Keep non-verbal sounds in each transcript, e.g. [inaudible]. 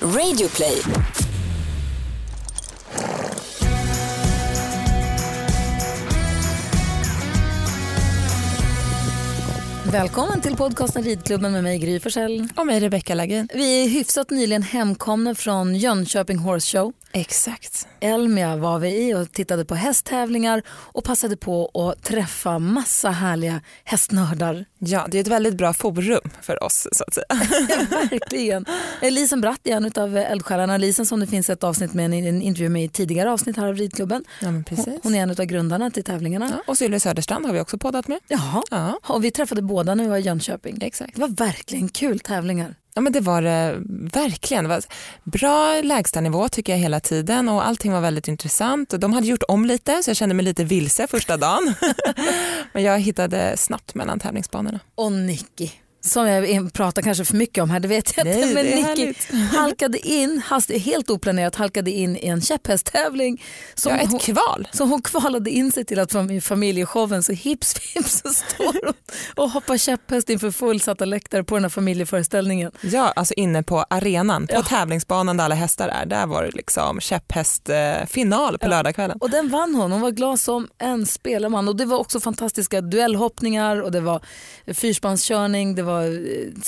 Radioplay. Välkommen till podcasten Ridklubben med mig Gry Forssell. Och mig Rebecka Lagin. Vi är hyfsat nyligen hemkomna från Jönköping Horse Show. Exakt. Elmia var vi i och tittade på hästtävlingar och passade på att träffa massa härliga hästnördar. Ja, det är ett väldigt bra forum för oss så att säga. [laughs] Verkligen. Lisen Bratt är en av eldsjälarna. Lisen som det finns ett avsnitt med en intervju med i tidigare avsnitt här av Ridklubben. Ja, men precis. Hon är en av grundarna till tävlingarna. Ja, och Sylvia Söderstrand har vi också poddat med. Jaha. Ja. Och vi träffade båda när vi var i Jönköping. Exakt. Det var verkligen kul tävlingar. Ja men det var det verkligen. Det var bra lägstanivå tycker jag hela tiden och allting var väldigt intressant. De hade gjort om lite så jag kände mig lite vilse första dagen. [laughs] men jag hittade snabbt mellan tävlingsbanorna. Och Nicky som jag pratar kanske för mycket om här, det vet jag inte. Men Nicky [laughs] halkade in, hast- helt oplanerat, halkade in i en käpphästtävling. Som Ja, ett hon, kval. så hon kvalade in sig till att vara med i familjeshowen så hips vips så står hon och hoppar käpphäst inför fullsatta läktare på den här familjeföreställningen. Ja, alltså inne på arenan, på Ja. tävlingsbanan där alla hästar är. Där var det liksom käpphästfinal på lördagskvällen. Och den vann hon, hon var glad som en spelarman. Och det var också fantastiska duellhoppningar och det var fyrspanskörning, det var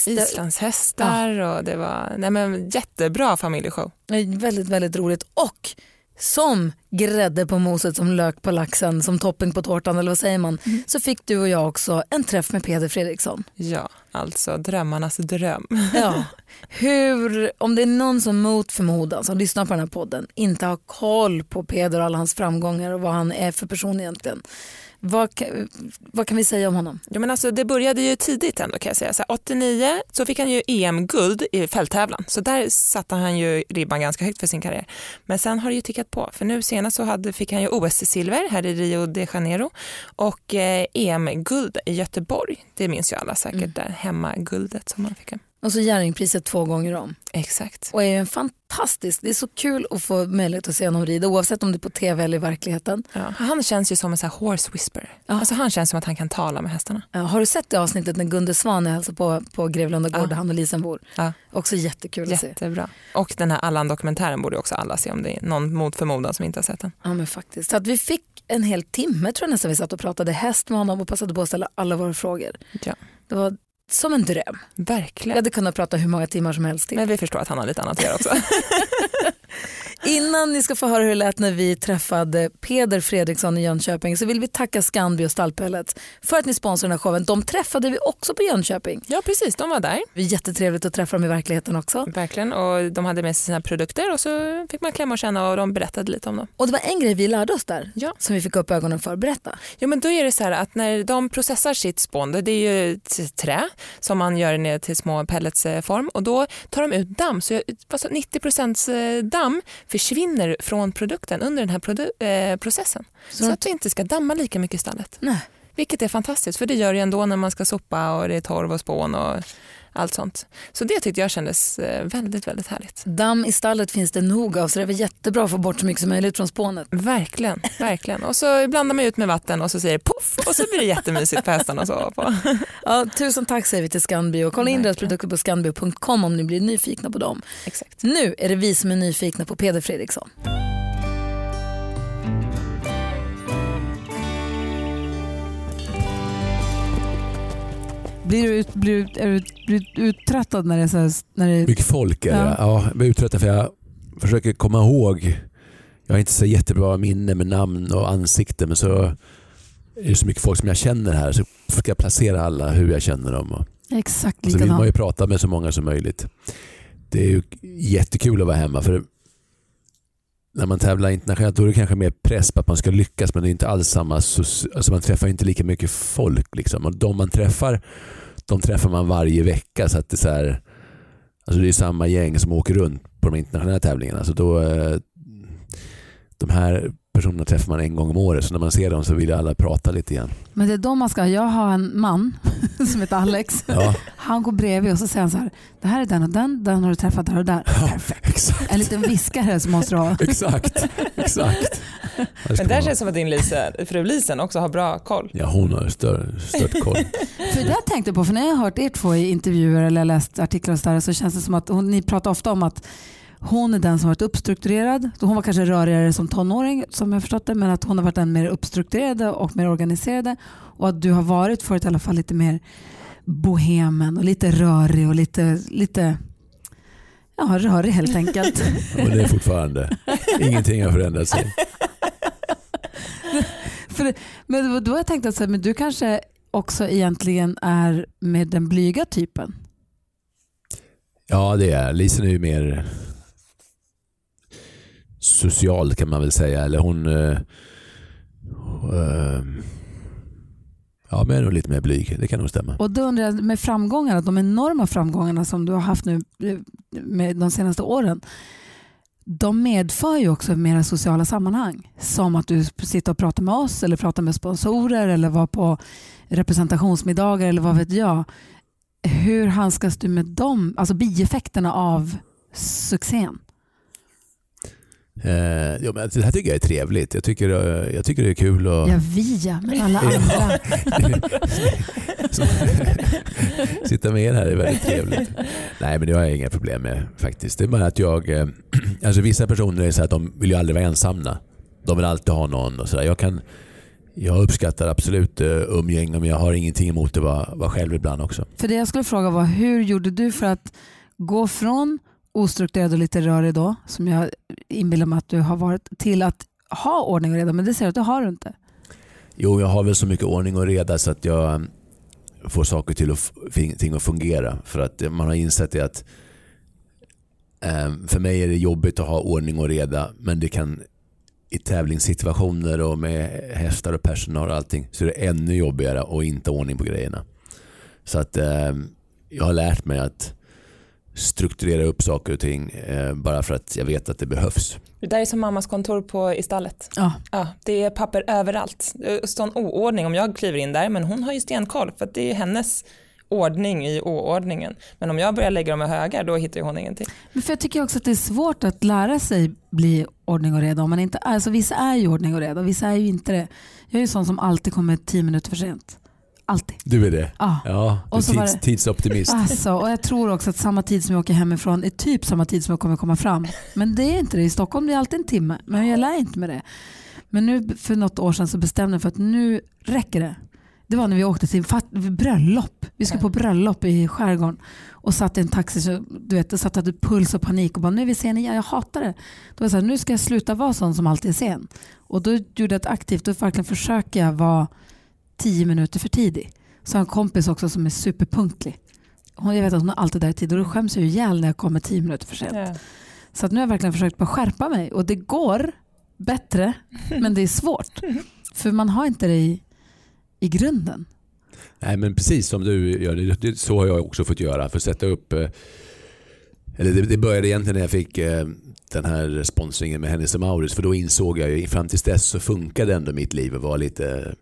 Islandshästar och det var nej men, jättebra familjeshow. Väldigt, väldigt roligt. Och som grädde på moset, som lök på laxen, som topping på tårtan eller vad säger man, så fick du och jag också en träff med Peder Fredriksson. Ja, alltså drömmarnas dröm. Ja. [laughs] Hur, om det är någon som mot förmodan som lyssnar på den här podden inte har koll på Peder och alla hans framgångar och vad han är för person egentligen. Vad, vad kan vi säga om honom? Ja, men alltså, det började ju tidigt ändå kan jag säga. Så här, 89 så fick han ju EM-guld i fälttävlan så där satte han ju ribban ganska högt för sin karriär. Men sen har det ju tickat på för nu senast så hade, fick han ju OS-silver här i Rio de Janeiro och eh, EM-guld i Göteborg. Det minns ju alla säkert, där hemmaguldet som han fick. Och så Jerringpriset två gånger om. Exakt. Och är ju en fantastisk, det är så kul att få möjlighet att se honom rida oavsett om det är på tv eller i verkligheten. Ja, han känns ju som en så horse whisperer. Ja. Alltså, han känns som att han kan tala med hästarna. Ja, har du sett det avsnittet när Gunde Svan är hälsar på, på Grevlunda gård Ja. där han och Lisen bor? Ja. Också jättekul att se. Jättebra. Och den här Allan-dokumentären borde också alla se om det är någon mot förmodan som inte har sett den. Ja men faktiskt. Så att vi fick en hel timme tror jag nästan vi satt och pratade häst med honom och passade på att ställa alla våra frågor. Ja. Det var som en dröm. Verkligen. hade kunnat prata hur många timmar som helst till. Men vi förstår att han har lite annat att göra också. [laughs] Innan ni ska få höra hur det lät när vi träffade Peder Fredriksson i Jönköping så vill vi tacka Scanby och Stallpellets för att ni sponsrar den här showen. De träffade vi också på Jönköping. ja precis, de var där. Det var jättetrevligt att träffa dem i verkligheten också. Verkligen. Och de hade med sig sina produkter och så fick man klämma och känna och de berättade lite om dem. Och det var en grej vi lärde oss där Ja. som vi fick upp ögonen för. Berätta. Jo men då är det så här att när de processar sitt spån, det är ju trä som man gör ner till små pelletsform och då tar de ut damm. Så alltså 90 damm försvinner från produkten under den här produ- eh, processen. Så, Så- att det inte ska damma lika mycket i stallet. Nej. Vilket är fantastiskt för det gör det ändå när man ska sopa och det är torv och spån och allt sånt. Så det tyckte jag kändes eh, väldigt, väldigt härligt. Damm i stallet finns det nog av så det var jättebra att få bort så mycket som möjligt från spånet. Verkligen, [laughs] verkligen. Och så blandar man ut med vatten och så säger det poff och så blir det jättemysigt för hästarna att sova på. [laughs] Ja, tusen tack säger vi till Scanby och kolla in deras produkter på scanby.com om ni blir nyfikna på dem. Exakt. Nu är det vi som är nyfikna på Peder Fredriksson. Blir du, ut, blir, du- är du, blir du uttröttad när det är så här, när det, Mycket folk är det. Ja. Ja. jag blir uttröttad för jag försöker komma ihåg. Jag har inte så jättebra minne med namn och ansikten men så är det så mycket folk som jag känner här så försöker jag placera alla hur jag känner dem. Exakt så vill man ju likadant. prata med så många som möjligt. Det är ju jättekul att vara hemma för när man tävlar internationellt då är det kanske mer press på att man ska lyckas men det är inte alls samma. Alltså man träffar inte lika mycket folk. Liksom. Och de man träffar de träffar man varje vecka. så att Det är så här, alltså det är samma gäng som åker runt på de internationella tävlingarna. Så då, eh, de här personerna träffar man en gång om året så när man ser dem så vill alla prata lite grann. Men det är då man ska, jag har en man [laughs] som heter Alex. Ja, Han går bredvid och så säger han så här, det här är den och den, den har du träffat där och där. Perfekt. exakt. En liten viskare som måste du ha. Exakt. exakt. Ja, Men där man känns ha. det som att din Lisa, fru Lisen också har bra koll. Ja, hon har större, stört koll. [laughs] För det jag tänkte på, för när jag har hört er två i intervjuer eller läst artiklar och så, där, så känns det som att hon, ni pratar ofta om att hon är den som varit uppstrukturerad. Hon var kanske rörigare som tonåring som jag förstått det, men att hon har varit den mer uppstrukturerade och mer organiserade. Och att du har varit förut i alla fall lite mer bohemen och lite rörig och lite, lite ja, rörig helt enkelt. [laughs] Men det är fortfarande, ingenting har förändrat sig. [laughs] För, men då har jag tänkt att så här, men du kanske också egentligen är med den blyga typen. Ja, det är Lisen är ju mer social kan man väl säga. Eller hon... eh, eh, ja, men är nog lite mer blyg. Det kan nog stämma. Och då undrar jag med framgångarna, de enorma framgångarna som du har haft nu eh, med de senaste åren. De medför ju också mera sociala sammanhang. Som att du sitter och pratar med oss eller pratar med sponsorer eller var på representationsmiddagar eller vad vet jag. Hur handskas du med dem, alltså bieffekterna av succén? Eh, ja, men det här tycker jag är trevligt. Jag tycker, eh, jag tycker det är kul. Och, Ja, vi ja, men alla andra. [laughs] Sitta med er här är väldigt trevligt. Nej, men det har jag inga problem med faktiskt. Det är bara att jag... eh, [clears throat] Alltså vissa personer är så att de vill ju aldrig vara ensamma. De vill alltid ha någon och sådär. Jag kan... Jag uppskattar absolut uh, umgänge men jag har ingenting emot att vara, vara själv ibland också. För det jag skulle fråga var, hur gjorde du för att gå från ostrukturerad och lite rörig då, som jag inbillar mig att du har varit, till att ha ordning och reda, men det säger du att det har du inte. Jo, jag har väl så mycket ordning och reda så att jag um, får saker till att, ting att fungera. För att man har insett det att um, för mig är det jobbigt att ha ordning och reda men det kan i tävlingssituationer och med hästar och personal och allting så är det ännu jobbigare att inte ha ordning på grejerna. Så att um, jag har lärt mig att strukturera upp saker och ting eh, bara för att jag vet att det behövs. Det där är som mammas kontor på, i stallet. Ja. Ja, det är papper överallt. Det står en oordning om jag kliver in där, men hon har ju stenkoll för att det är hennes ordning i oordningen. Men om jag börjar lägga dem i högar, då hittar hon ingenting. Men för jag tycker också att det är svårt att lära sig bli ordning och reda om man inte är, alltså vissa är ju ordning och reda, vissa är ju inte det. Jag är ju sån som alltid kommer tio minuter för sent. Alltid. Du är det? Ja. Ja, du Och så tids, det- tidsoptimist. Alltså, och jag tror också att samma tid som jag åker hemifrån är typ samma tid som jag kommer komma fram. Men det är inte det. I Stockholm blir det alltid en timme. Men jag lär inte med det. Men nu för något år sedan så bestämde jag för att nu räcker det. Det var när vi åkte till bröllop. Vi skulle på bröllop i skärgården och satt i en taxi. Så, du vet, jag satt och hade puls och panik och bara nu är vi sen igen. Jag hatar det. Då var jag så här, nu ska jag sluta vara sån som alltid är sen. Och då gjorde jag ett aktivt, då verkligen försöker jag vara tio minuter för tidig. Så har jag en kompis också som är superpunktlig. Hon, jag vet att hon är alltid där i tid och då skäms jag ju ihjäl när jag kommer tio minuter för sent. Ja. Så att nu har jag verkligen försökt bara skärpa mig och det går bättre [laughs] men det är svårt. För man har inte det i, i grunden. Nej men precis som du gör, det, så har jag också fått göra. För att sätta upp, eh, eller det, det började egentligen när jag fick eh, den här sponsringen med Hennes och Mauritz för då insåg jag ju, fram tills dess så funkade ändå mitt liv och var lite,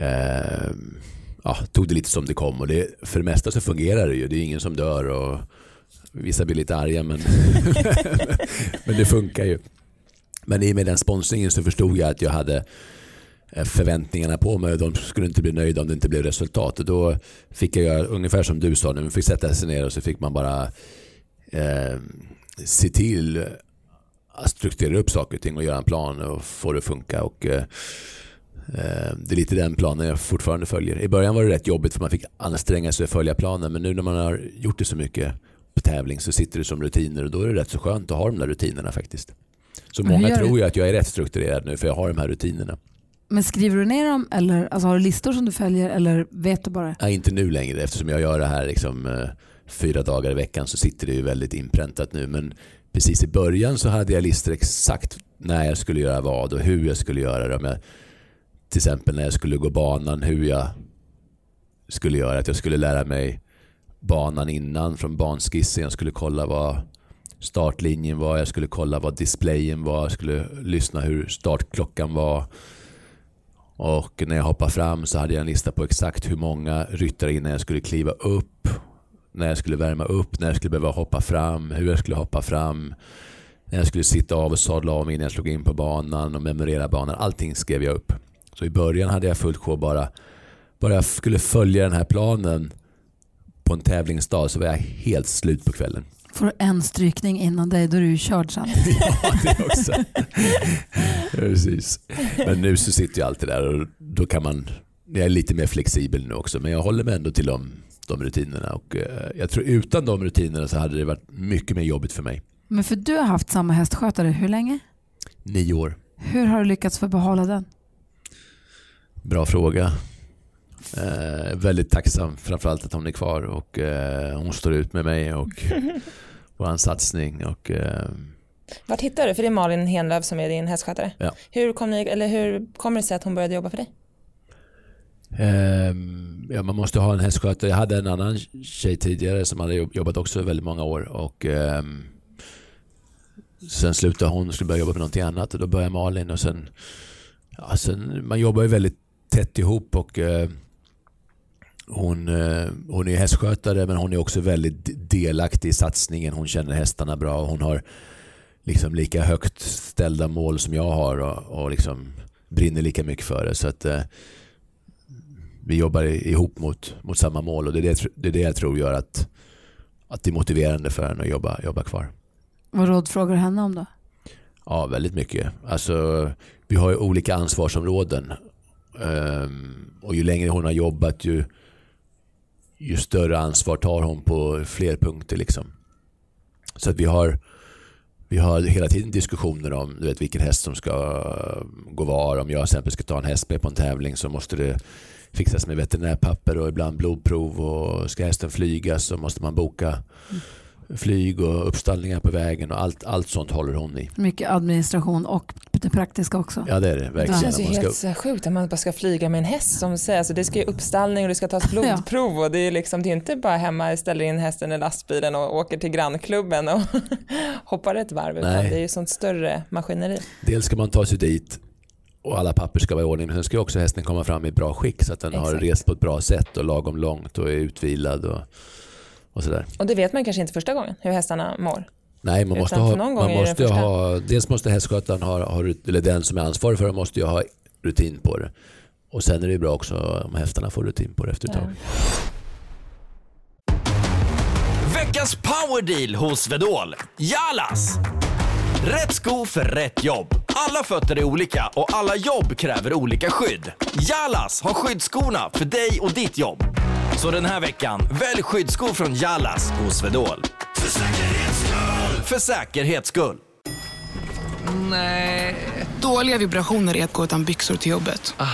eh, ja, tog det lite som det kom och det, för det mesta så fungerar det ju. Det är ingen som dör och vissa blir lite arga men, [laughs] men det funkar ju. Men i och med den sponsringen så förstod jag att jag hade eh, förväntningarna på mig och de skulle inte bli nöjda om det inte blev resultat. Och då fick jag göra ungefär som du sa, man fick sätta sig ner och så fick man bara eh, se till att strukturera upp saker och ting och göra en plan och få det att funka. Och, eh, det är lite den planen jag fortfarande följer. I början var det rätt jobbigt för man fick anstränga sig att följa planen men nu när man har gjort det så mycket på tävling så sitter det som rutiner och då är det rätt så skönt att ha de där rutinerna faktiskt. Så Men många tror ju att jag är rätt strukturerad nu för jag har de här rutinerna. Men skriver du ner dem eller alltså har du listor som du följer eller vet du bara? Nej, inte nu längre eftersom jag gör det här liksom, eh, fyra dagar i veckan så sitter det ju väldigt inpräntat nu. Men precis i början så hade jag listor exakt när jag skulle göra vad och hur jag skulle göra det. Till exempel när jag skulle gå banan, hur jag skulle göra. Att jag skulle lära mig banan innan från banskissen. Jag skulle kolla vad, startlinjen var, jag skulle kolla vad displayen var, jag skulle lyssna hur startklockan var. Och när jag hoppade fram så hade jag en lista på exakt hur många ryttare innan jag skulle kliva upp, när jag skulle värma upp, när jag skulle behöva hoppa fram, hur jag skulle hoppa fram, när jag skulle sitta av och sadla av innan jag slog in på banan och memorera banan. Allting skrev jag upp. Så i början hade jag fullt sjå bara, bara jag skulle följa den här planen på en tävlingsdag så var jag helt slut på kvällen. Får du en strykning innan dig, då är du körd sen. [laughs] ja, det också. [laughs] Precis. Men nu så sitter jag alltid där och då kan man, jag är lite mer flexibel nu också, men jag håller mig ändå till de, de rutinerna. Och, eh, jag tror utan de rutinerna så hade det varit mycket mer jobbigt för mig. Men för du har haft samma hästskötare hur länge? Nio år. Hur har du lyckats få behålla den? Bra fråga. Eh, väldigt tacksam framförallt att hon är kvar och eh, hon står ut med mig och [laughs] vår satsning. Och, eh, Vart hittade du? För det är Malin Henlöv som är din hästskötare. Ja. Hur, kom ni, eller hur kommer det sig att hon började jobba för dig? eh, ja, man måste ha en hästskötare. Jag hade en annan tjej tidigare som hade jobbat också väldigt många år. Och, eh, sen slutade hon och skulle börja jobba med någonting annat och då började Malin. Och sen, ja, sen, man jobbar ju väldigt tätt ihop och eh, hon, eh, hon är hästskötare men hon är också väldigt delaktig i satsningen. Hon känner hästarna bra. Hon har liksom lika högt ställda mål som jag har och, och liksom brinner lika mycket för det. Så att, eh, vi jobbar ihop mot, mot samma mål och det är det, det är det jag tror gör att, att det är motiverande för henne att jobba, jobba kvar. Vad rådfrågar henne om då? Ja, väldigt mycket. Alltså, vi har ju olika ansvarsområden. Ehm, och ju längre hon har jobbat ju, ju större ansvar tar hon på fler punkter. Liksom. Så att vi har, vi har hela tiden diskussioner om du vet, vilken häst som ska gå var. Om jag till exempel ska ta en häst med på en tävling så måste det fixas med veterinärpapper och ibland blodprov. Och ska hästen flyga så måste man boka mm flyg och uppställningar på vägen och allt, allt sånt håller hon i. Mycket administration och det praktiska också. Ja det är det verkligen. Det känns ju helt ska... sjukt att man bara ska flyga med en häst som säger, alltså det ska ju uppstallning och det ska tas [laughs] blodprov ja. och det är liksom, det är inte bara hemma, ställer in hästen i lastbilen och åker till grannklubben och [laughs] hoppar ett varv utan Nej. det är ju sånt större maskineri. Dels ska man ta sig dit och alla papper ska vara i ordning. Men sen ska också hästen komma fram i bra skick så att den Exakt. har rest på ett bra sätt och lagom långt och är utvilad. Och och sådär. Och det vet man kanske inte första gången, hur hästarna mår? Nej, man måste ha, man måste ha, dels måste hästskötaren ha, ha, eller den som är ansvarig för det måste ju ha rutin på det. Och sen är det bra också om hästarna får rutin på det efter ett tag. Veckans powerdeal hos Vedol. Jalas! Rätt sko för rätt jobb. Alla fötter är olika och alla jobb kräver olika skydd. Jalas har skyddsskorna för dig och ditt jobb. Så den här veckan, välj skyddsskor från Jallas hos Swedol. För säkerhets skull! För säkerhets skull. Nej. Dåliga vibrationer är att gå utan byxor till jobbet. Ah.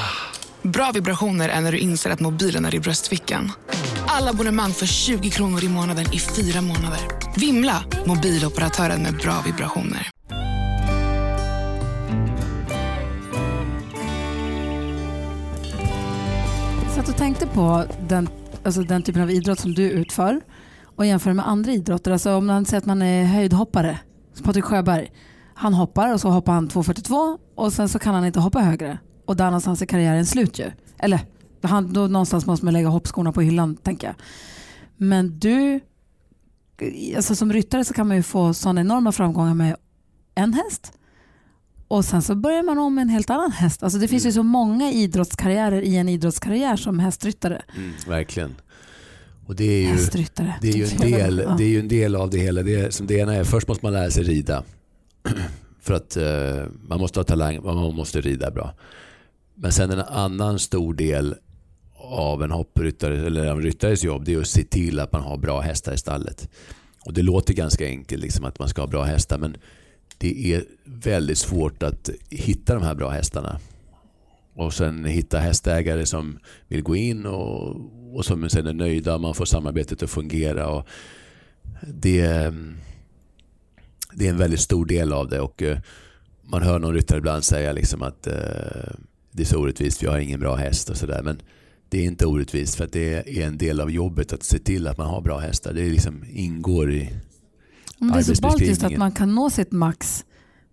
Bra vibrationer är när du inser att mobilen är i bröstfickan. Alla abonnemang för 20 kronor i månaden i fyra månader. Vimla! Mobiloperatören med bra vibrationer. Jag satt och tänkte på den alltså den typen av idrott som du utför och jämför med andra idrotter. Alltså om man säger att man är höjdhoppare, Patrik Sjöberg, han hoppar och så hoppar han 2,42 och sen så kan han inte hoppa högre. Och där någonstans är karriären slut ju. Eller han, då någonstans måste man lägga hoppskorna på hyllan tänker jag. Men du, alltså som ryttare så kan man ju få sådana enorma framgångar med en häst och sen så börjar man om med en helt annan häst. Alltså det finns mm. ju så många idrottskarriärer i en idrottskarriär som hästryttare. Mm, verkligen. Och det är ju, hästryttare. Det är ju en del, det är ju en del av det hela. Det, är, som det ena är, först måste man lära sig rida. [clears throat] För att uh, man måste ha talang, man måste rida bra. Men sen en annan stor del av en hoppryttare eller en ryttares jobb det är att se till att man har bra hästar i stallet. Och Det låter ganska enkelt liksom, att man ska ha bra hästar men det är väldigt svårt att hitta de här bra hästarna. Och sen hitta hästägare som vill gå in och, och som sen är nöjda. Man får samarbetet att fungera. Och det, det är en väldigt stor del av det. Och eh, man hör någon ryttare ibland säga liksom att eh, det är så orättvist för jag har ingen bra häst och sådär. Men det är inte orättvist för att det är en del av jobbet att se till att man har bra hästar. Det liksom ingår i, men det är så ballt just att man kan nå sitt max,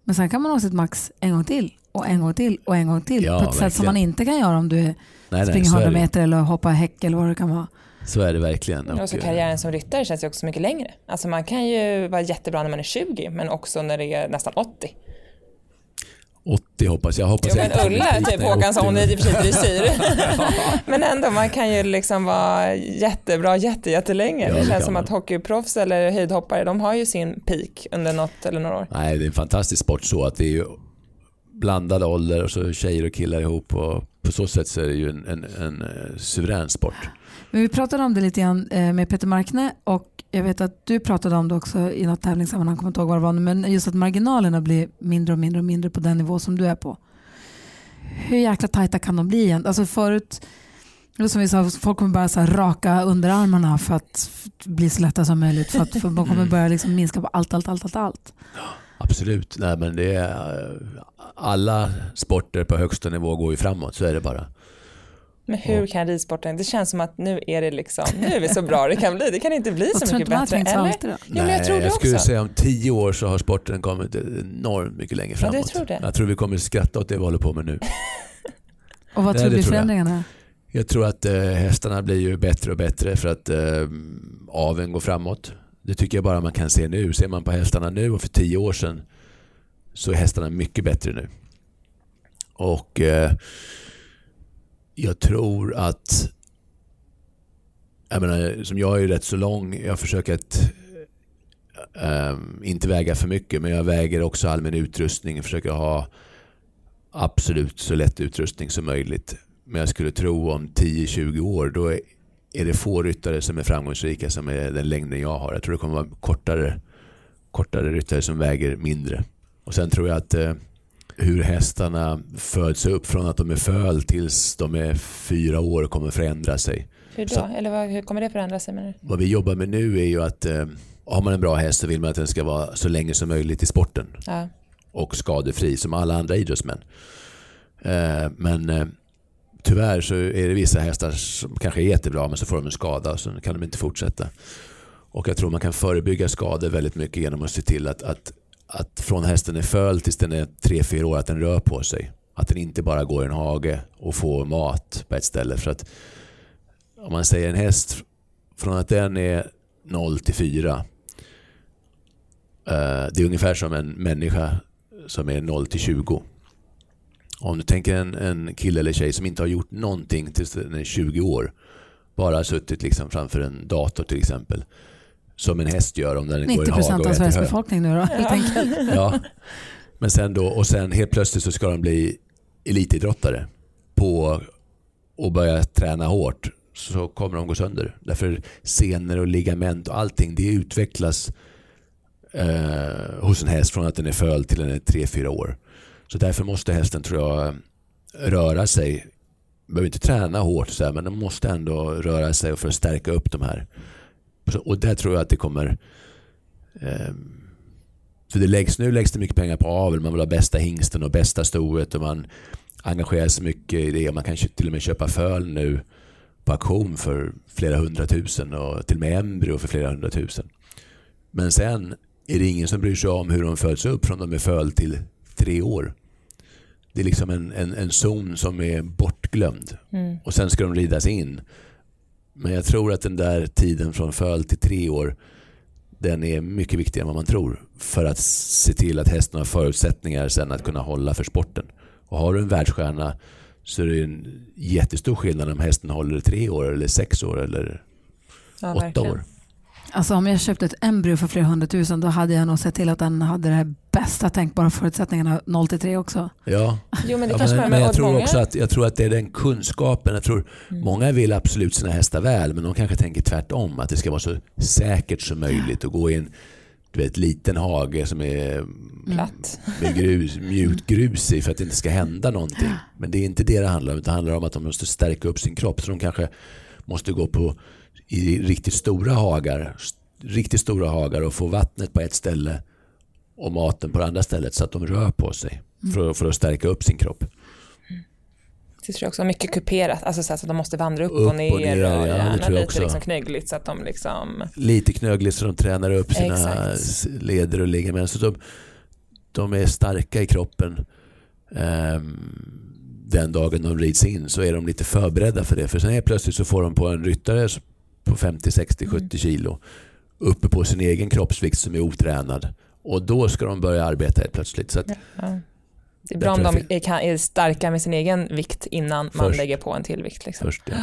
men sen kan man nå sitt max en gång till och en gång till och en gång till Ja, på ett sätt som man inte kan göra om du Nej, nej, springer så, 100 är det, meter eller hoppar häck eller vad det kan vara. så är det verkligen. Och så Och, eh, karriären som ryttare känns ju också mycket längre. Alltså man kan ju vara jättebra när man är 20 men också när det är nästan 80. 80 hoppas jag. hoppas Jo jag men Ulla, blir typ är Håkansson, hon är 80. i och för sig dressyr. [laughs] men ändå, man kan ju liksom vara jättebra jätte, jättelänge. Ja, det det känns som man. att hockeyproffs eller höjdhoppare, de har ju sin peak under något eller några år. Nej, det är en fantastisk sport så att det är ju blandad ålder och så tjejer och killar ihop och på så sätt så är det ju en, en, en eh, suverän sport. Men vi pratade om det lite grann eh, med Peter Markne och jag vet att du pratade om det också i något tävlingssammanhang, kommer inte ihåg vad det var, men just att marginalerna blir mindre och mindre och mindre på den nivå som du är på. Hur jäkla tajta kan de bli igen? Alltså förut, som vi sa, folk kommer bara så raka underarmarna för att bli så lätta som möjligt. För att för de kommer börja liksom minska på allt, allt, allt, allt. allt. Absolut. Nej, men det är, eh, alla sporter på högsta nivå går ju framåt, så är det bara. Men hur kan ridsporten, det känns som att nu är det liksom, nu är vi så bra det kan bli. Det kan inte bli så mycket bättre. Eller? Ja, men jag tror det jag skulle också. säga om tio år så har sporten kommit enormt mycket längre Ja, framåt. jag tror det. Jag tror vi kommer skratta åt det vi håller på med nu. [laughs] Och vad Nej, tror du blir tror jag. förändringarna? Jag tror att eh, hästarna blir ju bättre och bättre för att eh, aveln går framåt. Det tycker jag bara man kan se nu. Ser man på hästarna nu och för tio år sedan så är hästarna mycket bättre nu. Och eh, jag tror att, jag menar, som jag är rätt så lång, jag försöker att um, inte väga för mycket men jag väger också all min utrustning och försöker ha absolut så lätt utrustning som möjligt. Men jag skulle tro om 10-20 år då är, det få ryttare som är framgångsrika som är den längden jag har. Jag tror det kommer vara kortare, kortare ryttare som väger mindre. Och sen tror jag att eh, hur hästarna föds upp från att de är föl tills de är fyra år kommer förändra sig. Hur Så- då? Eller vad, hur kommer det förändra sig du? Vad vi jobbar med nu är ju att eh, har man en bra häst så vill man att den ska vara så länge som möjligt i sporten Ja. och skadefri som alla andra idrottsmän. Eh, Men eh, tyvärr så är det vissa hästar som kanske är jättebra men så får de en skada och så kan de inte fortsätta. Och jag tror man kan förebygga skador väldigt mycket genom att se till att, att, att från hästen är föl tills den är 3-4 år att den rör på sig. Att den inte bara går i en hage och får mat på ett ställe. För att om man säger en häst från att den är 0 till 4 eh, Det är ungefär som en människa som är 0 till 20. Om du tänker en, en kille eller tjej som inte har gjort någonting tills den är 20 år. Bara har suttit liksom framför en dator till exempel. Som en häst gör om den går i 90 hage procent och av Sveriges hö. befolkning nu då, helt enkelt. [laughs] Ja. Men sen då, och sen helt plötsligt så ska de bli elitidrottare på och börja träna hårt så kommer de gå sönder. Därför senor och ligament och allting det utvecklas eh, hos en häst från att den är föl till den är 3-4 år. Så därför måste hästen tror jag röra sig. Behöver inte träna hårt så här, men den måste ändå röra sig för att stärka upp de här. Så- Och där tror jag att det kommer eh, för det läggs, nu läggs det mycket pengar på avel. Man vill ha bästa hingsten och bästa stoet och man engagerar sig mycket i det. Och man kan till och med köpa föl nu på auktion för flera hundratusen och till och med embryo för flera hundratusen. Men sen är det ingen som bryr sig om hur de föds upp från de är föl till tre år. Det är liksom en, en, en zon som är bortglömd Mm. och sen ska de ridas in. Men jag tror att den där tiden från föl till tre år den är mycket viktigare än vad man tror för att se till att hästen har förutsättningar sen att kunna hålla för sporten. Och har du en världsstjärna så är det en jättestor skillnad om hästen håller i tre år eller sex år eller Ja, åtta verkligen. år. Alltså om jag köpte ett embryo för flera hundratusen då hade jag nog sett till att den hade de här bästa tänkbara förutsättningarna 0 till 3 också. Ja, Jo men det ja kanske men, men jag tror många. också att, jag tror att det är den kunskapen. Jag tror Mm. Många vill absolut sina hästar väl men de kanske tänker tvärtom. Att det ska vara så säkert som möjligt att gå i en du vet, liten hage som är Platt. med grus, mjukt grus i för att det inte ska hända någonting. Men det är inte det det handlar om. Det handlar om att de måste stärka upp sin kropp. Så de kanske måste gå på i riktigt stora hagar. Riktigt stora hagar och få vattnet på ett ställe och maten på det andra stället så att de rör på sig. För, för att stärka upp sin kropp. Det tror jag också, mycket kuperat, alltså så att de måste vandra upp, Upp och ner och ner, ja, det gärna tror jag lite också. liksom knöggligt så att de liksom, Lite knöggligt så de tränar upp sina Exakt. leder och ligament. Så de, de är starka i kroppen. Ehm, den dagen de rids in så är de lite förberedda för det. För sen är plötsligt så får de på en ryttare på 50, 60, 70 kilo uppe på sin egen kroppsvikt som är otränad. Och då ska de börja arbeta helt plötsligt. Så att, ja. Det är bra om de är, kan, är starka med sin egen vikt innan man Först. lägger på en till vikt. Liksom. först, ja.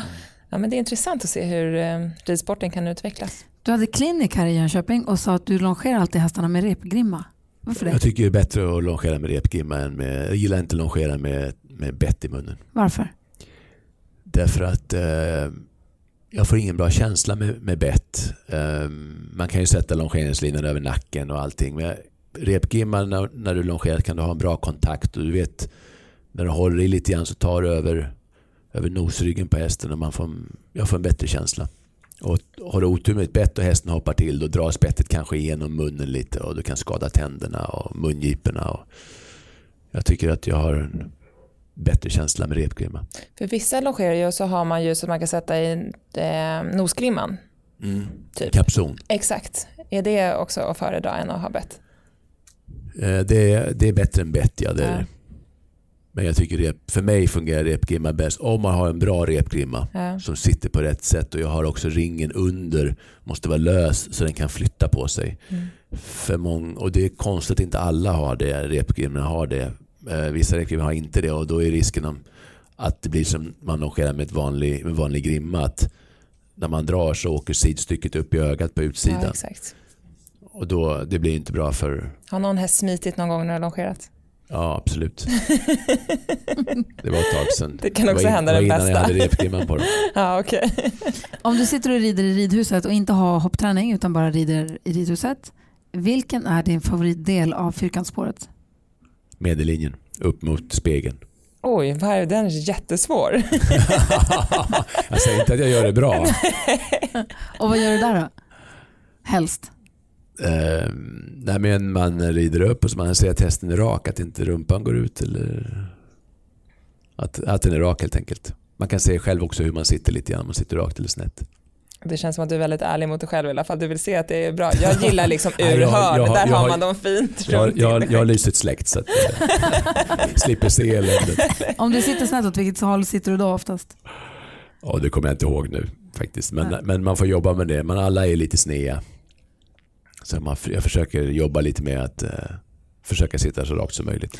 Ja, men det är intressant att se hur eh, ridsporten kan utvecklas. Du hade klinik här i Jönköping och sa att du longerar alltid hästarna med repgrimma. Varför det? Jag tycker det är bättre att longera med repgrimma än med... Jag gillar inte att longera med, med bett i munnen. Varför? Därför att eh, jag får ingen bra känsla med, med bett. Eh, man kan ju sätta longeringslinan över nacken och allting. Men repgrimman när, när du longerar kan du ha en bra kontakt och du vet när du håller i lite grann så tar du över, över nosryggen på hästen och man får, jag får en bättre känsla. Och har du otur med ett bett och hästen hoppar till då dras bettet kanske igenom munnen lite och du kan skada tänderna och mungiporna. Och jag tycker att jag har en bättre känsla med repgrimma. För vissa ju och så har man ju att man kan sätta i eh, nosgrimman. Typ. Kapson. Exakt. Är det också att föredra än att ha bett? Eh, Det är, det är bättre än bett, ja. Det är Ja. Men jag tycker rep, för mig fungerar repgrimma bäst om man har en bra repgrimma Ja. som sitter på rätt sätt och jag har också ringen under, måste vara lös så den kan flytta på sig. Mm. För mång, och det är konstigt att inte alla har det, repgrimmorna har det. Eh, vissa repgrimmor har inte det och då är risken om att det blir som man longerar med ett vanlig, med vanlig grimma. Att när man drar så åker sidstycket upp i ögat på utsidan. Ja, exakt. och då, det blir inte bra för Har någon häst smitit någon gång när du har longerat? Ja, absolut. [laughs] Det var ett tag sedan. Det kan också in- hända det var den innan bästa. jag hade repgrimman på dem. [laughs] Ja, okej. Om du sitter och rider i ridhuset och inte har hoppträning utan bara rider i ridhuset. Vilken är din favoritdel av fyrkantsspåret? Medellinjen, upp mot spegeln. Oj, vad är den är jättesvår. [laughs] Jag säger inte att jag gör det bra. Och vad gör du där då? Helst. Eh, nej, men man rider upp och så man ser att hästen är rak, att inte rumpan går ut. Eller att, att den är rak helt enkelt. Man kan se själv också hur man sitter lite grann, om man sitter rakt eller snett. Det känns som att du är väldigt ärlig mot dig själv i alla fall. Du vill se att det är bra. Jag [laughs] gillar liksom Nej, ur hörn. Där jag har har- man dem fint Jag, runt jag, jag har lyset släckt så att jag [laughs] slipper se eländet. Om du sitter snett åt vilket håll sitter du då oftast? Ja, det kommer jag inte ihåg nu faktiskt. Men, men man får jobba med det. Men alla är lite snea. Så man, jag försöker jobba lite med att eh, försöka sitta så rakt som möjligt.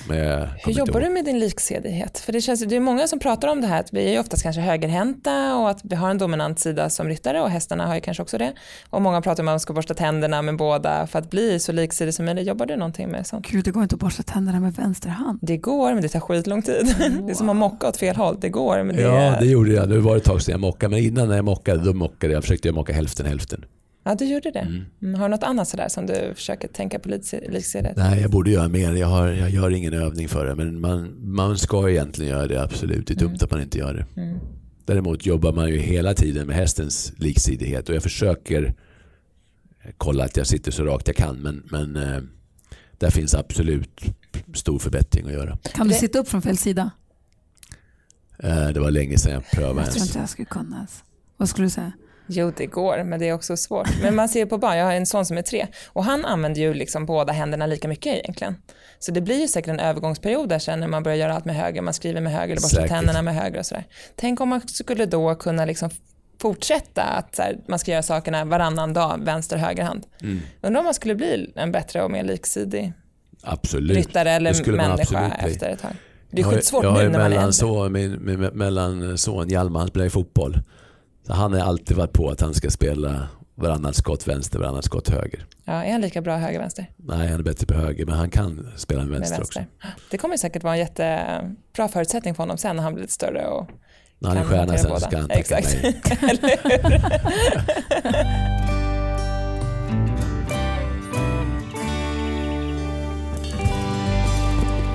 Hur jobbar du med din liksedighet? För det, känns, det är många som pratar om det här att vi är oftast kanske högerhänta och att vi har en dominant sida som ryttare och hästarna har ju kanske också det. Och många pratar om att man ska borsta tänderna med båda för att bli så liksidig som möjligt. Jobbar du någonting med sånt? Gud, det går inte att borsta tänderna med vänster hand. Det går men det tar skitlång tid. Det är som att mocka åt fel håll. Det går men det Ja, det gjorde jag. Nu var det ett tag sedan jag mockade. Men innan när jag mockade, då mockade jag. försökte jag mocka hälften hälften. Ja, du gjorde det. Mm. Mm. Har du något annat sådär som du försöker tänka på lik- liksidighet? Nej, jag borde göra mer. Jag, har, jag gör ingen övning för det. Men man, man ska egentligen göra det, absolut. Det är dumt att man inte gör det. Mm. Däremot jobbar man ju hela tiden med hästens liksidighet. Och jag försöker kolla att jag sitter så rakt jag kan. Men, men eh, där finns absolut stor förbättring att göra. Kan du sitta upp från fel sida? Eh, det var länge sedan jag prövade Jag tror inte jag skulle kunna ens. Vad skulle du säga? Jo, det går, men det är också svårt. Men man ser på barn, jag har en son som är tre och han använder ju liksom båda händerna lika mycket egentligen. Så det blir ju säkert en övergångsperiod där sen när man börjar göra allt med höger, man skriver med höger eller borstar tänderna med höger och sådär. Tänk om man skulle då kunna liksom fortsätta att här, man ska göra sakerna varannan dag, vänster höger hand. Mm, Undrar om man skulle bli en bättre och mer liksidig absolut. ryttare eller människa efter ett tag. Det är Jag har- skitsvårt jag har nu ju när man är äldre. mellanson, min, min, min mellanson Hjalmar, han spelar ju fotboll. Så han har alltid varit på att han ska spela varannat skott vänster, varannat skott höger. Ja, är han lika bra höger-vänster? Nej, han är bättre på höger, men han kan spela med Med vänster, vänster. också. Det kommer säkert vara en jättebra förutsättning för honom sen när han blir lite större och När han är stjärna sen båda. ska han tacka Exakt. [laughs] hur?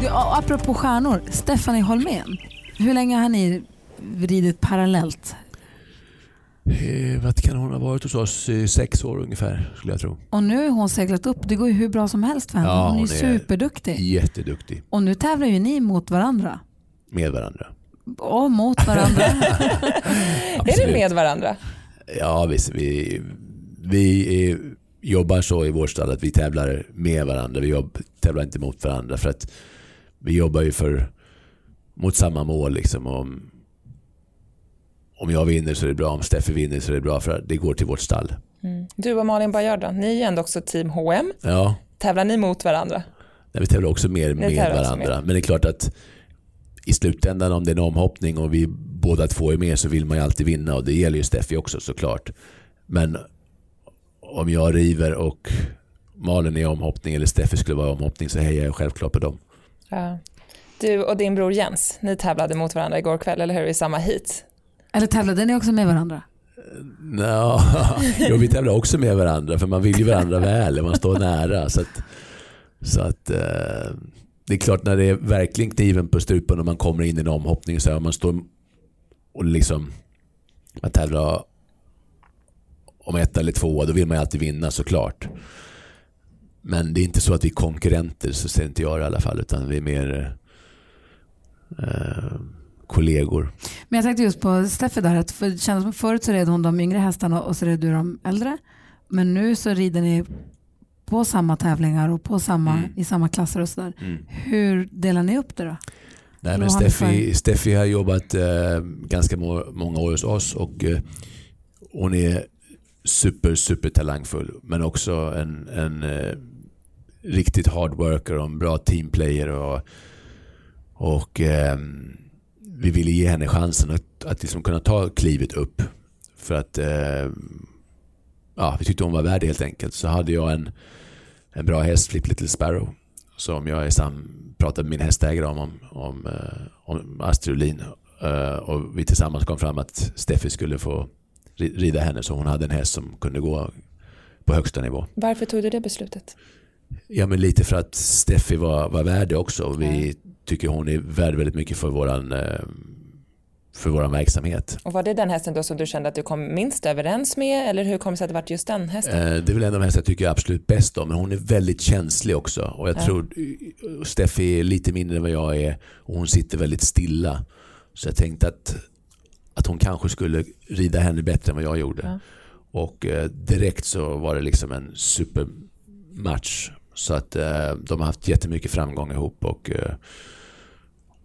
Du, apropå stjärnor, Stephanie Holmén. Hur länge har ni ridit parallellt? Eh, Vad kan hon ha varit hos oss i sex år ungefär, skulle jag tro. Och nu har hon seglat upp. Det går ju hur bra som helst för henne. Ja, hon hon är- superduktig. Jätteduktig Och nu tävlar ju ni mot varandra. med varandra. och mot varandra? [laughs] är det med varandra? Ja, visst. Vi, vi är, jobbar så i vår stad att vi tävlar med varandra. Vi jobb, tävlar inte mot varandra. För att vi jobbar ju för, mot samma mål. Liksom. Om, om jag vinner så är det bra, om Steffi vinner så är det bra för det går till vårt stall. Mm. Du och Malin Bajard då? Ni är ändå också team H&M. Ja. Tävlar ni mot varandra? Nej, vi tävlar också mer med varandra. Med. Men det är klart att i slutändan om det är en omhoppning och vi båda två är med så vill man ju alltid vinna och det gäller ju Steffi också såklart. Men om jag river och Malin är omhoppning eller Steffi skulle vara omhoppning så hejar jag självklart på dem. Ja. Du och din bror Jens, ni tävlade mot varandra igår kväll, eller hur? I samma hit. Eller tävlade ni också med varandra? No. [laughs] jo, vi tävlar också med varandra för man vill ju varandra väl man står nära. Så att, så att, eh, det är klart när det är verkligen kniven på strupen och man kommer in i en omhoppning så här, man står och liksom man tävlar om ett eller två, då vill man ju alltid vinna såklart. Men det är inte så att vi är konkurrenter, så ser inte jag det i alla fall, utan vi är mer eh, kollegor. Men jag tänkte just på Steffi där, att för, det kändes som förut så red hon de yngre hästarna och så red du de äldre. Men nu så rider ni på samma tävlingar och på samma, mm. i samma klasser och sådär. Mm. Hur delar ni upp det då? Nej, men Steffi, Steffi har jobbat eh, ganska må, många år hos oss och eh, hon är super, super talangfull men också en, en eh, riktigt hard worker och en bra teamplayer. Och, och eh, vi ville ge henne chansen att, att liksom kunna ta klivet upp. För att eh, ja, vi tyckte hon var värd det helt enkelt. Så hade jag en, en bra häst, Flip Little Sparrow, som jag är sam, pratade med min hästägare om, om, om, eh, om Astrid Olin. Eh, och vi tillsammans kom fram att Steffi skulle få rida henne så hon hade en häst som kunde gå på högsta nivå. Varför tog du det beslutet? Ja men lite för att Steffi var, var värd det också. Vi tycker hon är värd väldigt mycket för våran eh, för vår verksamhet. Och var det den hästen då som du kände att du kom minst överens med eller hur kom det sig att det var just den hästen? Eh, det är väl en av de hästar jag tycker absolut bäst om men hon är väldigt känslig också och jag ja. tror Steffi är lite mindre än vad jag är och hon sitter väldigt stilla. Så jag tänkte att, att hon kanske skulle rida henne bättre än vad jag gjorde. Ja. Och eh, direkt så var det liksom en supermatch. Så att eh, de har haft jättemycket framgång ihop och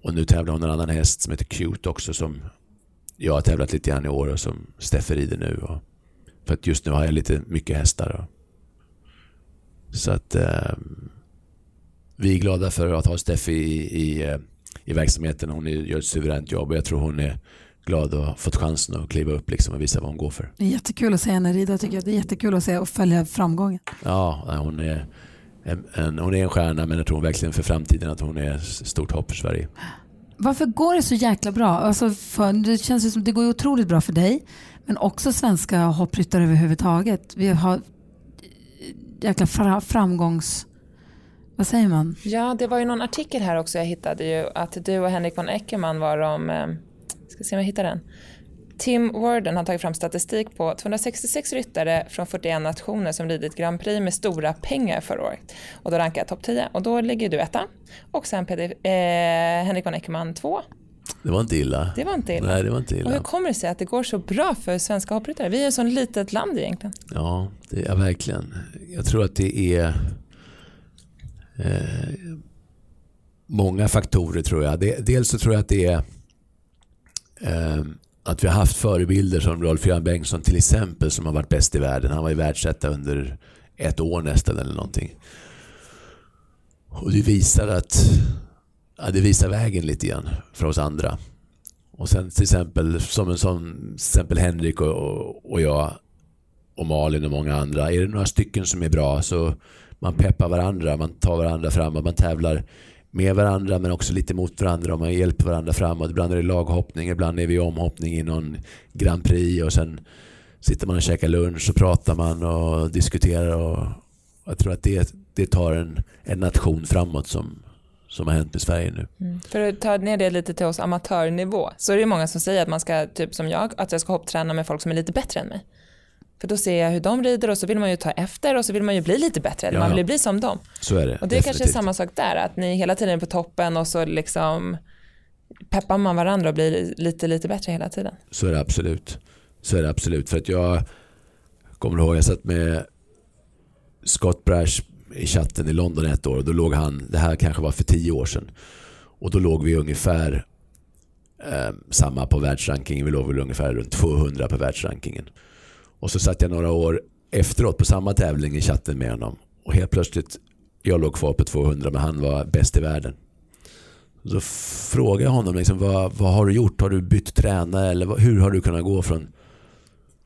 och nu tävlar hon en annan häst som heter Cute också som jag har tävlat lite grann i år och som Steffe rider nu. Och, för att just nu har jag lite mycket hästar. Och, så att eh, vi är glada för att ha Steffi i, i, eh, i verksamheten. Hon gör ett suveränt jobb och jag tror hon är glad och har fått chansen att kliva upp liksom och visa vad hon går för. Det är jättekul att se henne rida tycker jag. Det är jättekul att se och följa framgången. Ja, hon är en, en, hon är en stjärna men jag tror verkligen för framtiden att hon är stort hopp för Sverige. Varför går det så jäkla bra? Alltså för, det känns som det går otroligt bra för dig men också svenska hoppryttare överhuvudtaget. Vi har jäkla framgångs... Vad säger man? Ja, det var ju någon artikel här också jag hittade ju att du och Henrik von Eckermann var de, eh, ska se om jag hittar den, Tim Warden har tagit fram statistik på 266 ryttare från 41 nationer som ridit Grand Prix med stora pengar förra året. Och då rankar jag topp 10 och då ligger du etta och sen Peter, eh, Henrik von Eckermann två. Det var inte illa. Det var inte illa. Nej, det var inte illa. Och hur kommer det sig att det går så bra för svenska hoppryttare? Vi är ett så litet land egentligen. Ja, det är verkligen. Jag tror att det är eh, många faktorer tror jag. dels så tror jag att det är eh, att vi har haft förebilder som Rolf-Göran Bengtsson till exempel som har varit bäst i världen. Han var ju världsetta under ett år nästan eller någonting. Och det visar att ja, det visar vägen lite grann för oss andra. Och sen till exempel som en sån, till exempel Henrik och, och jag och Malin och många andra. Är det några stycken som är bra så man peppar varandra, man tar varandra fram och man tävlar med varandra men också lite mot varandra och man hjälper varandra framåt. Ibland är det laghoppning, ibland är vi omhoppning i någon Grand Prix och sen sitter man och käkar lunch och pratar man och diskuterar. Och jag tror att det, det tar en, en nation framåt som, som har hänt i Sverige nu. Mm. För att ta ner det lite till oss amatörnivå så är det många som säger att man ska, typ som jag, att jag ska hoppträna med folk som är lite bättre än mig. För då ser jag hur de rider och så vill man ju ta efter och så vill man ju bli lite bättre. Ja, man vill bli som dem. Så är det. Och det definitivt. kanske är samma sak där, att ni hela tiden är på toppen och så liksom peppar man varandra och blir lite, lite bättre hela tiden. Så är det absolut. Så är det absolut. För att jag kommer ihåg, jag satt med Scott Brash i chatten i London ett år och då låg han, det här kanske var för tio år sedan, och då låg vi ungefär eh, samma på världsrankingen, vi låg väl ungefär runt 200 på världsrankingen. Och så satt jag några år efteråt på samma tävling i chatten med honom och helt plötsligt, jag låg kvar på 200 men han var bäst i världen. Så frågade jag honom, liksom, vad, vad har du gjort? Har du bytt tränare? Eller vad, hur har du kunnat gå från,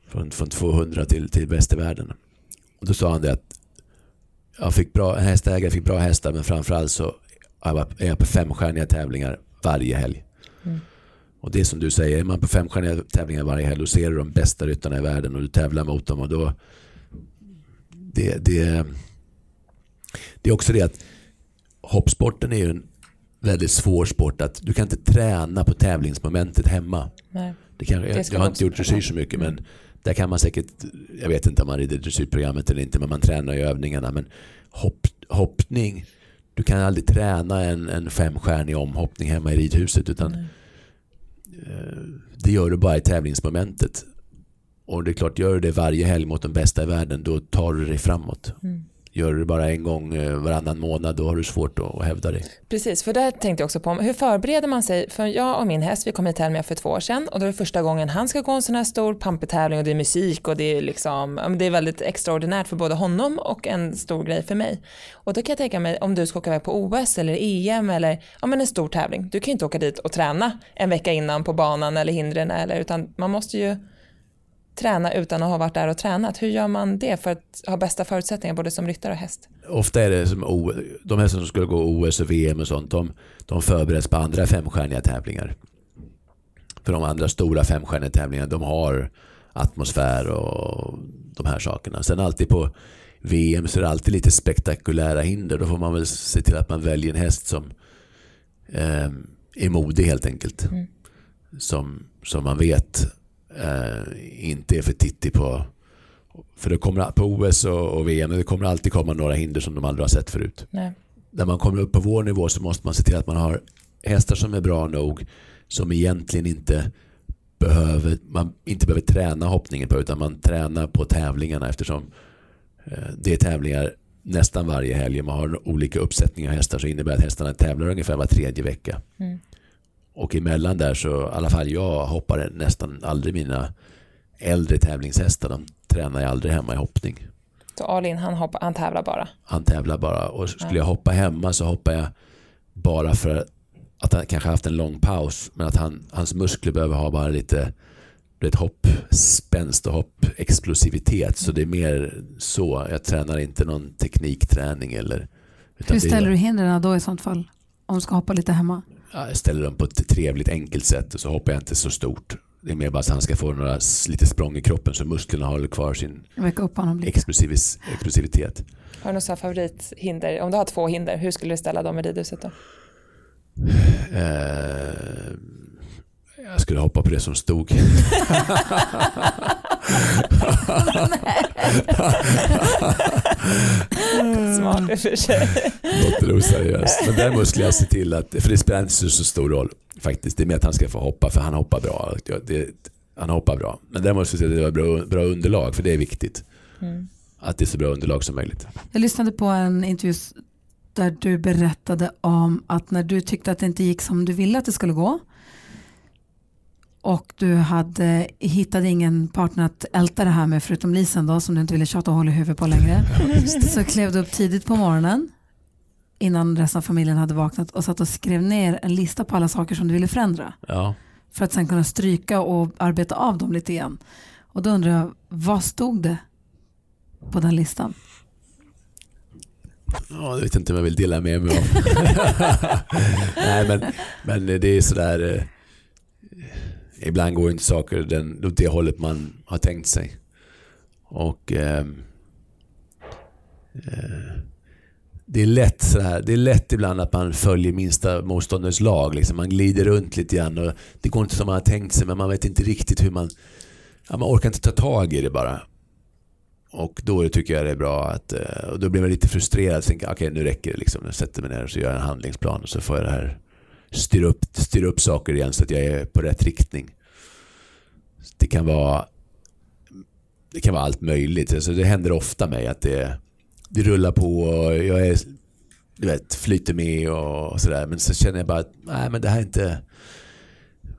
från, från 200 till, till bäst i världen? Och då sa han det att jag fick bra hästägare, fick bra hästar men framförallt så är jag på femstjärniga tävlingar varje helg. Mm. Och det är som du säger, är man på femstjärniga tävlingar varje helg och ser du de bästa ryttarna i världen och du tävlar mot dem och då det, det, det är också det att hoppsporten är ju en väldigt svår sport att du kan inte träna på tävlingsmomentet hemma. Nej. Det kan, jag, jag har inte gjort dressyr så mycket men där kan man säkert, jag vet inte om man rider dressyrprogrammet eller inte men man tränar i övningarna. Men hopp, hoppning, du kan aldrig träna en, en femstjärnig omhoppning hemma i ridhuset utan mm. Eh, det gör du bara i tävlingsmomentet. Och det är klart, gör du det varje helg mot de bästa i världen då tar du dig framåt. Mm. Gör du det bara en gång eh, varannan månad då har du svårt att hävda dig. Precis, för där tänkte jag också på hur förbereder man sig? För jag och min häst, vi kom hit med för två år sedan och då är det första gången han ska gå en sån här stor pampetävling och det är musik och det är liksom, det är väldigt extraordinärt för både honom och en stor grej för mig. Och då kan jag tänka mig om du ska åka iväg på OS eller EM eller ja, men en stor tävling. Du kan ju inte åka dit och träna en vecka innan på banan eller hindren eller utan man måste ju träna utan att ha varit där och tränat. Hur gör man det för att ha bästa förutsättningar både som ryttare och häst? Ofta är det som o, de hästar som skulle gå OS och VM och sånt, de, de förbereds på andra femstjärniga tävlingar. För de andra stora femstjärniga tävlingarna, de har atmosfär och de här sakerna. Sen alltid på VM så är det alltid lite spektakulära hinder. Då får man väl se till att man väljer en häst som eh, är modig helt enkelt. Mm. Som, som man vet eh, inte är för tittig på för det kommer på OS och, VM det kommer alltid komma några hinder som de aldrig har sett förut. Nej. När man kommer upp på vår nivå så måste man se till att man har hästar som är bra nog som egentligen inte behöver, man inte behöver träna hoppningen på utan man tränar på tävlingarna eftersom eh, det är tävlingar nästan varje helg. Man har olika uppsättningar av hästar så innebär att hästarna tävlar ungefär var tredje vecka. Mm. Och emellan där så, i alla fall jag hoppar nästan aldrig mina äldre tävlingshästar. De tränar jag aldrig hemma i hoppning. Så Alin han, hoppar, han tävlar bara? Han tävlar bara. Och skulle jag hoppa hemma så hoppar jag bara för att han kanske haft en lång paus. Men att han, hans muskler behöver ha bara lite ett hopp, spänst och hopp, explosivitet. Så det är mer så. Jag tränar inte någon teknikträning. Eller, Hur ställer du hindren då i sånt fall? Om du ska hoppa lite hemma? Jag ställer dem på ett trevligt enkelt sätt och så hoppar jag inte så stort. Det är mer bara så att han ska få några lite språng i kroppen så musklerna håller kvar sin explosivis, explosivitet. Har du något favorithinder? Om du har två hinder, hur skulle du ställa dem i ridhuset då? Eh, jag skulle hoppa på det som stod. [laughs] [laughs] [laughs] Smart i och för sig. Låter oseriöst. Men däremot skulle jag se till att, för det spelar inte så stor roll faktiskt. Det är mer att han ska få hoppa för han hoppar bra. Det, han hoppar bra. Men däremot skulle jag se till att det var bra, bra underlag för det är viktigt. Mm. Att det är så bra underlag som möjligt. Jag lyssnade på en intervju där du berättade om att när du tyckte att det inte gick som du ville att det skulle gå och du hade, hittade ingen partner att älta det här med förutom Lisen då som du inte ville tjata och hålla i huvudet på längre. så klev du upp tidigt på morgonen innan resten av familjen hade vaknat och satt och skrev ner en lista på alla saker som du ville förändra. Ja. För att sen kunna stryka och arbeta av dem lite igen. Och då undrar jag, vad stod det på den listan? Ja, jag vet inte om jag vill dela med mig av. [laughs] Nej, men, men det är sådär eh, ibland går inte saker den, åt det hållet man har tänkt sig. Och eh, eh, det är lätt så här, det är lätt ibland att man följer minsta motståndares lag. Liksom. Man glider runt lite grann och det går inte som man har tänkt sig men man vet inte riktigt hur man... Ja, man orkar inte ta tag i det bara. Och då tycker jag det är bra att... Eh, och då blir man lite frustrerad och tänker okej okay, nu räcker det. Liksom. Jag sätter mig ner och så gör jag en handlingsplan och så får jag det här styr upp, styr upp saker igen så att jag är på rätt riktning. Det kan vara, det kan vara allt möjligt. Alltså det händer ofta mig att det, det rullar på och jag är, du vet, flyter med och sådär. Men så känner jag bara att nej, men det här är inte,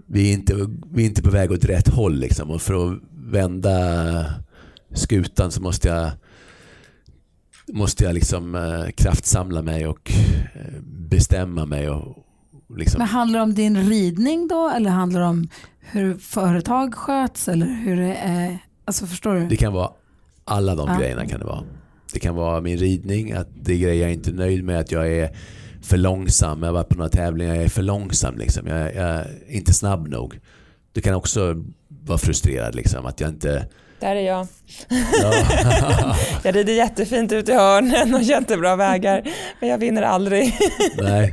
vi är inte, vi är inte på väg åt rätt håll. Liksom. Och för att vända skutan så måste jag måste jag liksom eh, kraftsamla mig och eh, bestämma mig. Och, liksom. Men handlar det om din ridning då eller handlar det om hur företag sköts eller hur det är? Alltså förstår du? Det kan vara alla de Ja. grejerna kan det vara. Det kan vara min ridning, att det är grejer jag inte är nöjd med, att jag är för långsam. Jag har varit på några tävlingar, jag är för långsam. Liksom. Jag, jag är inte snabb nog. Du kan också vara frustrerad, liksom, att jag inte... Där är jag. Ja. [laughs] Jag rider jättefint ut i hörnen och jättebra vägar, men jag vinner aldrig. [laughs] nej,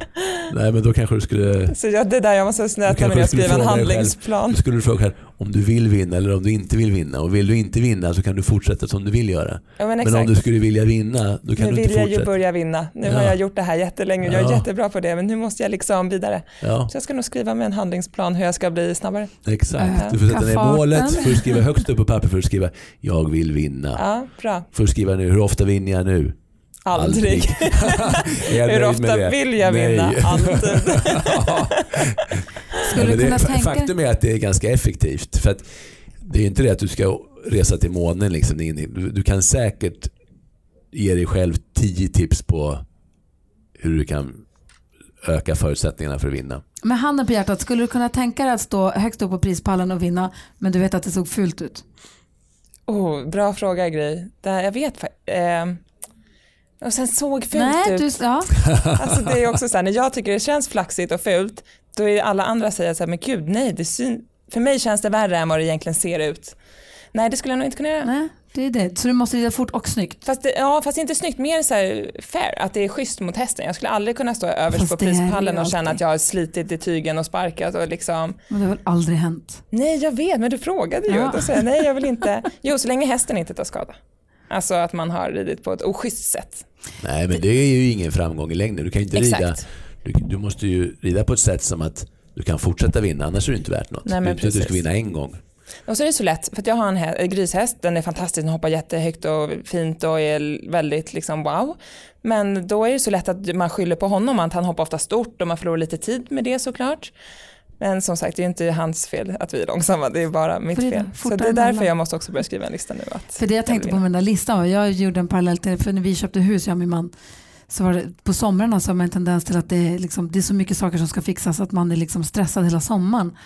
nej, men då kanske du skulle... Så jag, det är där jag måste snöta mig skulle skriver en själv. handlingsplan. Då skulle du fråga om du vill vinna eller om du inte vill vinna. Och vill du inte vinna så kan du fortsätta som du vill göra. Ja, men Men om du skulle vilja vinna, då kan nu du vill inte jag ju fortsätta. börja vinna. Nu har Ja. jag gjort det här jättelänge. Jag är Ja. jättebra på det, men nu måste jag liksom vidare. Ja, Så jag ska nog skriva med en handlingsplan hur jag ska bli snabbare. exakt. Öka Du får sätta ner målet, får skriva högst upp på papper för att skriva jag vill vinna. Ja, bra. Får skriva nu, hur ofta vinner jag nu? Aldrig. [laughs] Jag Hur ofta vill jag vinna? [laughs] Alltid. [laughs] Ja. Skulle kunna tänka faktum är att det är ganska effektivt. För att det är ju inte det att du ska resa till månen. Liksom. Du, du kan säkert ge dig själv tio tips på hur du kan öka förutsättningarna för att vinna. Med handen på hjärtat, skulle du kunna tänka dig att stå högst upp på prispallen och vinna men du vet att det såg fult ut? Oh, bra fråga Gry. Det, jag vet eh, Och sen såg fult Nej, ut. du, ja. [laughs] Alltså det är också så här, när jag tycker det känns flaxigt och fult, då är alla andra säger så här, men gud nej, det syn- för mig känns det värre än vad det egentligen ser ut. Nej, det skulle jag nog inte kunna göra. Nej, det är det. Så du måste rida fort och snyggt. Fast, det, ja, fast inte snyggt, mer så här fair, att det är schysst mot hästen. Jag skulle aldrig kunna stå överst på prispallen och känna att jag har slitit i tygen och sparkat och liksom, Men det har väl aldrig hänt? nej jag vet, men du frågade ju. Ja. Då säger jag, nej jag vill inte. Jo, så länge hästen inte tar skada. Alltså att man har ridit på ett oschysst sätt. Nej, men det är ju ingen framgång i längden. Du kan inte rida. Exakt. Du, du måste ju rida på ett sätt som att du kan fortsätta vinna, annars är det inte värt något. Nej, men inte att du ska precis. vinna en gång. Och så är det så lätt, för jag har en hä- grishäst, den är fantastisk, den hoppar jättehögt och fint och är väldigt liksom wow. Men då är det så lätt att man skyller på honom, att han hoppar ofta stort och man förlorar lite tid med det såklart. Men som sagt, det är inte hans fel att vi är långsamma, det är bara mitt För det är fel. Så det är därför jag måste också börja skriva en lista nu. Att För det jag tänkte på med den där listan jag gjorde en parallell till, för när vi köpte hus, jag och min man, så var det, på somrarna så har man en tendens till att det är, liksom, det är så mycket saker som ska fixas att man är liksom stressad hela sommaren.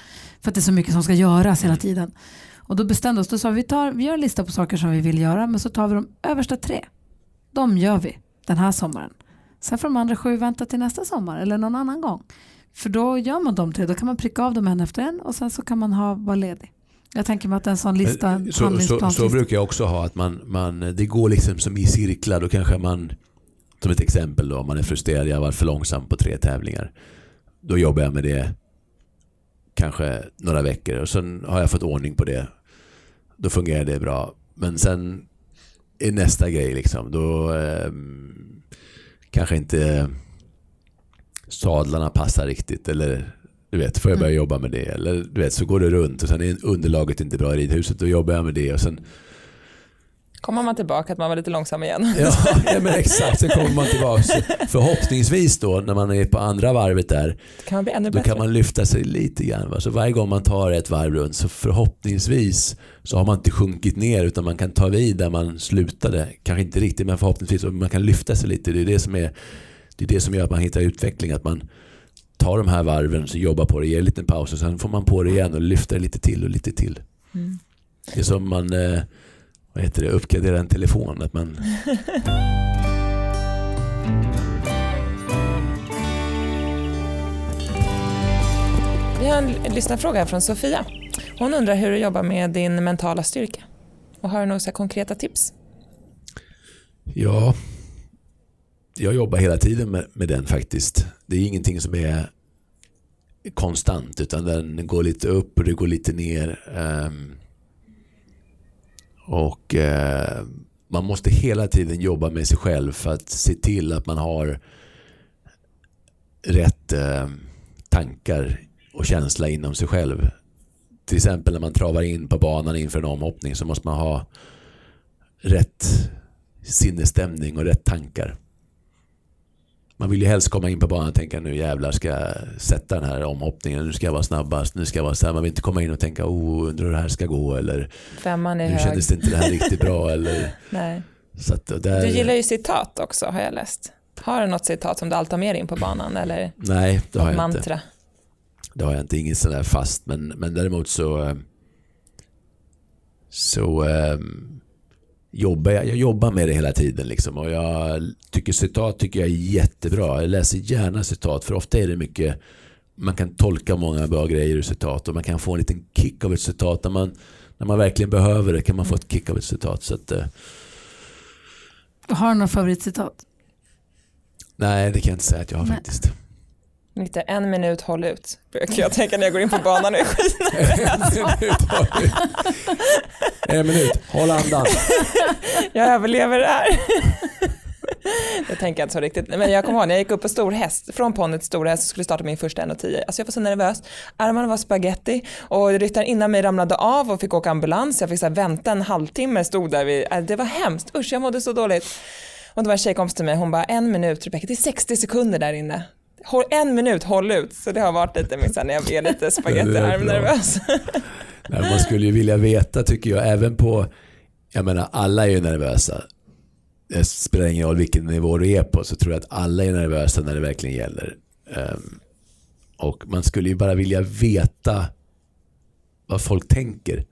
För att det är så mycket som ska göras hela tiden. Och då bestämde oss, då sa vi, vi, tar, vi gör en lista på saker som vi vill göra, men så tar vi de översta tre. De gör vi den här sommaren. Sen får de andra sju vänta till nästa sommar eller någon annan gång. För då gör man de tre, då kan man pricka av dem en efter en och sen så kan man ha, vara ledig. Jag tänker mig att en sån lista, Eh, Så, så, så brukar jag också ha att man, man, det går liksom som i cirklar. Då kanske man, som ett exempel då, om man är frustrerad, jag varit för långsam på tre tävlingar. Då jobbar jag med det kanske några veckor och sen har jag fått ordning på det. Då fungerar det bra. Men sen är nästa grej liksom, då ehm, kanske inte sadlarna passar riktigt eller du vet, får jag börja jobba med det? Eller du vet, så går det runt och sen är underlaget inte bra i ridhuset. Då jobbar jag med det och sen kommer man tillbaka att man var lite långsam igen. [laughs] Ja, ja men exakt. Sen kommer man tillbaka. Så [laughs] Förhoppningsvis då när man är på andra varvet där. Kan man bli ännu Då bättre. kan man lyfta sig lite grann. Va? Så varje gång man tar ett varv runt så förhoppningsvis så har man inte sjunkit ner utan man kan ta vid där man slutade. Kanske inte riktigt men förhoppningsvis och man kan lyfta sig lite. Det är det som, är, det är det som gör att man hittar utveckling. Att man tar de här varven, så jobbar på det, ger en liten paus och sen får man på det igen och lyfter lite till och lite till. Mm. Det är som man eh, vad heter det, uppgraderar en telefon. Att man, [laughs] Vi har en lyssnarfråga från Sofia. Hon undrar hur du jobbar med din mentala styrka. Och har du några konkreta tips? Ja, jag jobbar hela tiden med, med den faktiskt. Det är ingenting som är konstant utan den går lite upp och det går lite ner. Um, och uh, man måste hela tiden jobba med sig själv för att se till att man har rätt uh, tankar och känsla inom sig själv. Till exempel när man travar in på banan inför en omhoppning så måste man ha rätt sinnesstämning och rätt tankar. Man vill ju helst komma in på banan och tänka nu jävlar ska jag sätta den här omhoppningen, nu ska jag vara snabbast, nu ska jag vara så här. Man vill inte komma in och tänka oh undrar hur det här ska gå eller Femman är nu hög. kändes det inte det här riktigt bra [laughs] eller Nej. så att där, Du gillar ju citat också har jag läst. Har du något citat som du alltid har med dig in på banan eller Nej, det har jag inte. mantra? Det har jag inte, inget sådär fast. Men, men däremot så, eh, så eh, jobbar jag, jag jobbar med det hela tiden. Liksom. Och jag tycker citat tycker jag är jättebra. Jag läser gärna citat för ofta är det mycket man kan tolka många bra grejer ur citat och man kan få en liten kick av ett citat. När man, när man verkligen behöver det kan man få ett kick av ett citat. Så att, eh, Har du några favoritcitat? nej, det kan jag inte säga att jag har Nej. faktiskt. Lite en minut håll ut brukar jag tänka när jag går in på banan och är skit. [laughs] en minut, håll andan. [laughs] Jag överlever det här. [laughs] Det tänker jag inte så riktigt. Men jag kommer ihåg när jag gick upp på stor häst, från ponny till stor häst och skulle starta min första 1.10. Alltså jag var så nervös. Armarna var spaghetti och ryttaren innan mig ramlade av och fick åka ambulans. Jag fick så här vänta en halvtimme, stod där vid, äh, det var hemskt. Usch, jag mådde så dåligt. Och det var en tjejkompis till mig, hon bara en minut Rebecka, det är 60 sekunder där inne. Håll, en minut, håll ut. Så det har varit lite min, när jag är lite [laughs] Det är spagettiarm bra. nervös. [laughs] Nej, man skulle ju vilja veta tycker jag, även på, jag menar alla är ju nervösa. Det spelar ingen roll vilken nivå du är på så tror jag att alla är nervösa när det verkligen gäller. Ehm, och man skulle ju bara vilja veta vad folk tänker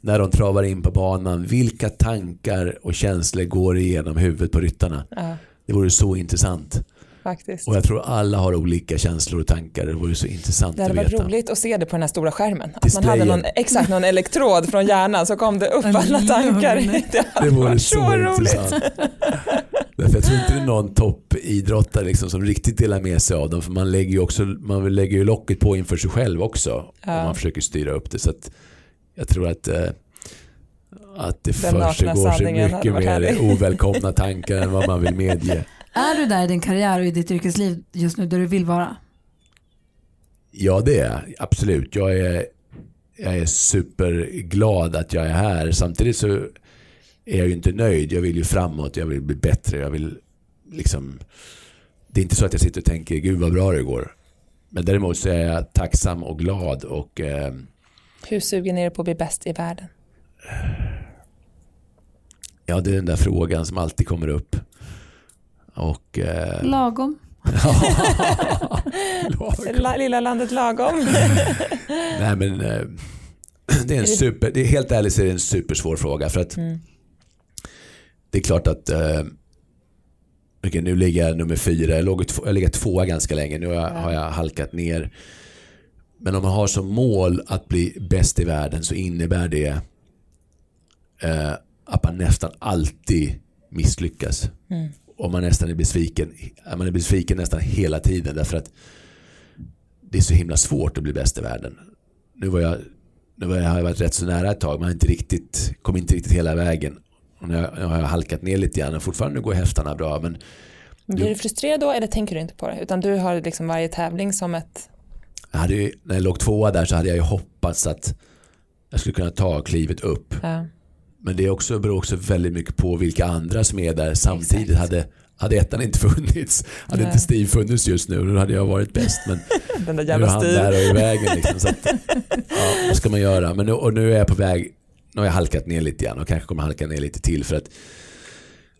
när de travar in på banan. Vilka tankar och känslor går igenom huvudet på ryttarna. Ja, Det vore så intressant. Faktiskt. Och jag tror alla har olika känslor och tankar. Det vore så intressant Det hade att varit veta. roligt att se det på den här stora skärmen. Att man hade någon, exakt någon elektrod från hjärnan så kom det upp alla tankar. Det [laughs] Det vore så, så, roligt. Därför jag tror inte det är någon toppidrottare liksom som riktigt delar med sig av dem. För man lägger ju, också, man lägger ju locket på inför sig själv också. Ja. Man försöker styra upp det. Så att jag tror att, eh, att det försiggår så mycket mer ovälkomna tankar än vad man vill medge. [laughs] Är du där i din karriär och i ditt yrkesliv just nu där du vill vara? Ja det är jag. absolut. Jag är, jag är superglad att jag är här. Samtidigt så är jag ju inte nöjd. Jag vill ju framåt, jag vill bli bättre. Jag vill liksom... Det är inte så att jag sitter och tänker gud vad bra det går. Men däremot så är jag tacksam och glad och eh, Hur sugen är du på att bli bäst i världen? ja det är den där frågan som alltid kommer upp. Och... Eh, Lagom? [laughs] La- Lilla landet lagom. [laughs] Nej men eh, det är en super, det är helt ärligt så är det en supersvår fråga för att Mm. det är klart att eh, okej, nu ligger jag nummer fyra, jag låg två, jag ligger tvåa ganska länge, nu har jag, har jag halkat ner. Men om man har som mål att bli bäst i världen så innebär det eh, att man nästan alltid misslyckas. Mm. Och man nästan är besviken. Man är besviken nästan hela tiden därför att det är så himla svårt att bli bäst i världen. Nu, var jag, nu var jag, har jag varit rätt så nära ett tag men inte riktigt, kom inte riktigt hela vägen. Och nu, har jag- halkat ner lite grann och fortfarande går hästarna bra. Men Blir du frustrerad då eller tänker du inte på det? Utan du har liksom varje tävling som ett... jag hade ju, när jag låg tvåa där så hade jag ju hoppats att jag skulle kunna ta klivet upp. Ja. Men det är också, beror också väldigt mycket på vilka andra som är där samtidigt. Exakt. Hade, hade ettan inte [laughs] funnits, hade Nej. inte Steve funnits just nu, då hade jag varit bäst. Men [laughs] Den där nu är jävla han där och i vägen. Liksom, så att, ja, vad ska man göra? Men nu, och nu är jag på väg, nu har jag halkat ner lite grann och kanske kommer halka ner lite till. för att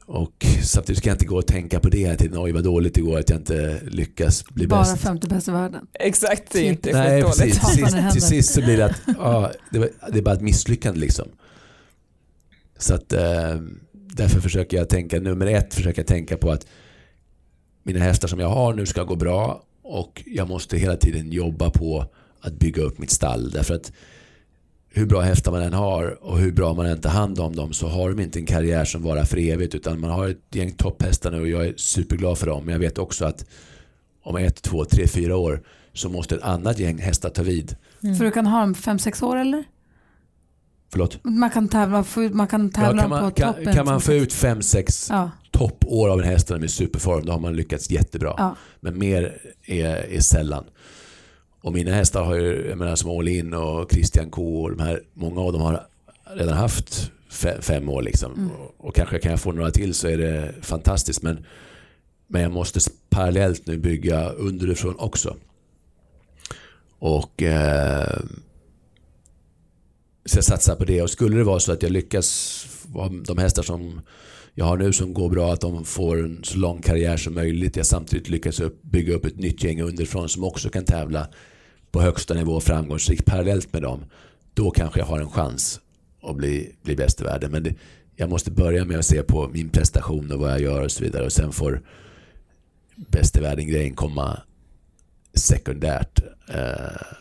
och samtidigt ska jag inte gå och tänka på det hela tiden. Oj vad dåligt det går att jag inte lyckas bli Bara bäst. femte bäst i världen. Exakt, det är inte Nej skitdåligt. precis. Till sist, till sist så blir det att ja, det, var, det är bara ett misslyckande liksom. Så att eh, därför försöker jag tänka, nummer ett försöker jag tänka på att mina hästar som jag har nu ska gå bra och jag måste hela tiden jobba på att bygga upp mitt stall. Därför att hur bra hästar man än har och hur bra man än tar hand om dem så har de inte en karriär som varar för evigt utan man har ett gäng topphästar nu och jag är superglad för dem. Men jag vet också att om ett, två, tre, fyra år så måste ett annat gäng hästar ta vid. För du kan ha dem fem, sex år eller? Förlåt? Man kan tävla, man kan Ja, tävla kan, man, på kan, toppen. kan man få ut fem, sex Ja, toppår av en häst när de är i superform då har man lyckats jättebra. ja. Men mer är, är sällan. Och mina hästar har ju, jag menar som All In och Christian K och de här, många av dem har redan haft fe- fem år liksom. Mm. Och, och kanske kan jag få några till så är det fantastiskt. Men, men jag måste parallellt nu bygga underifrån också. Och eh, så jag satsar på det. Och skulle det vara så att jag lyckas, de hästar som jag har nu som går bra, att de får en så lång karriär som möjligt. Jag samtidigt lyckas upp, bygga upp ett nytt gäng underifrån som också kan tävla på högsta nivå framgångsrikt parallellt med dem. Då kanske jag har en chans att bli, bli bäst i världen. Men det, jag måste börja med att se på min prestation och vad jag gör och så vidare. Och sen får bäst i världen-grejen komma sekundärt. Eh,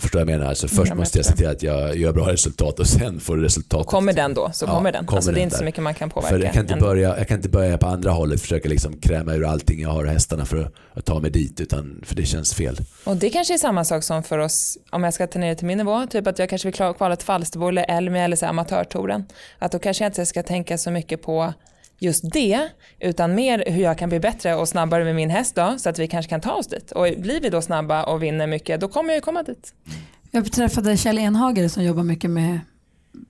förstår jag menar? Alltså först jag måste jag se till att jag gör bra resultat och sen får resultatet. Kommer den då så Ja, kommer den. kommer alltså, det är inte så mycket man kan påverka. För jag kan, inte ändå. börja, jag kan inte börja på andra hållet, försöka liksom kräma ur allting jag har hästarna för att, att ta mig dit, utan, för det känns fel. Och det kanske är samma sak som för oss, om jag ska ta ner det till min nivå, typ att jag kanske vill kvala till Falsterbo eller Elmia eller så amatörtouren. Att då kanske jag inte ska tänka så mycket på just det, utan mer hur jag kan bli bättre och snabbare med min häst då, så att vi kanske kan ta oss dit. Och blir vi då snabba och vinner mycket, då kommer jag ju komma dit. Jag träffade Kjell Enhager som jobbar mycket med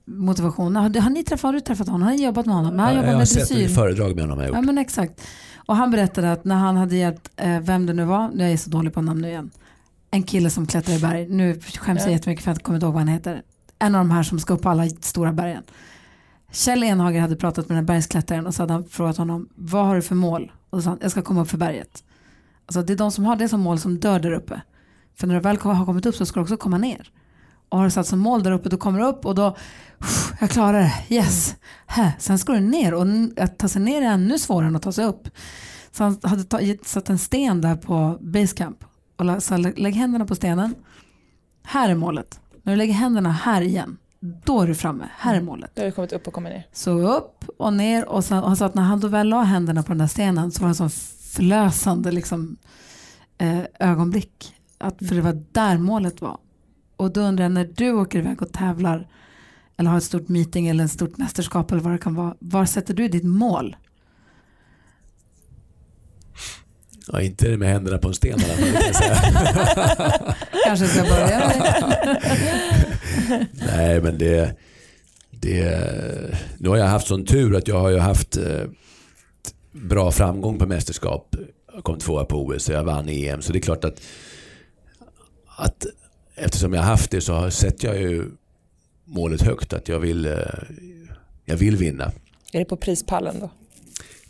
motivation. Har, har ni träffat, har du träffat honom? Har ni jobbat med honom? Han jag jobbar har med sett dressyr. ett föredrag med honom. Jag Ja men exakt. Och han berättade att när han hade hjälpt, eh, vem det nu var, jag är så dålig på namn nu igen, en kille som klättrar i berg, nu skäms jag Ja. jättemycket för att jag kommer inte ihåg vad han heter, en av de här som ska upp på alla stora bergen. Kjell Enhager hade pratat med den här bergsklättraren och så hade han frågat honom, vad har du för mål? Och så sa han, jag ska komma upp för berget. Alltså det är de som har det som mål som dör där uppe. För när du väl har kommit upp så ska du också komma ner. Och har du satt som mål där uppe, då kommer du upp och då, jag klarar det, yes. Mm. Sen ska du ner och att ta sig ner är ännu svårare än att ta sig upp. Så han hade tagit, satt en sten där på basecamp och sa lä- lägg händerna på stenen. Här är målet. När du lägger händerna här igen, då är du framme. Här är målet. Då har du kommit upp och kommit ner. Så upp och ner och, sen, han sa att när han då väl la händerna på den där stenen så var det en sån förlösande liksom, eh, ögonblick. Att, för det var där målet var. Och då undrar jag när du åker iväg och tävlar eller har ett stort meeting eller ett stort mästerskap eller vad det kan vara. Var sätter du ditt mål? Ja, inte med händerna på en sten i alla fall. [laughs] Kanske ska börja med Nej, men det, det... Nu har jag haft sån tur att jag har ju haft eh, bra framgång på mästerskap. Jag kom tvåa på OS och jag vann EM. Så det är klart att, att eftersom jag har haft det så har- sätter jag ju målet högt. Att jag vill, eh, jag vill vinna. Är det på prispallen då?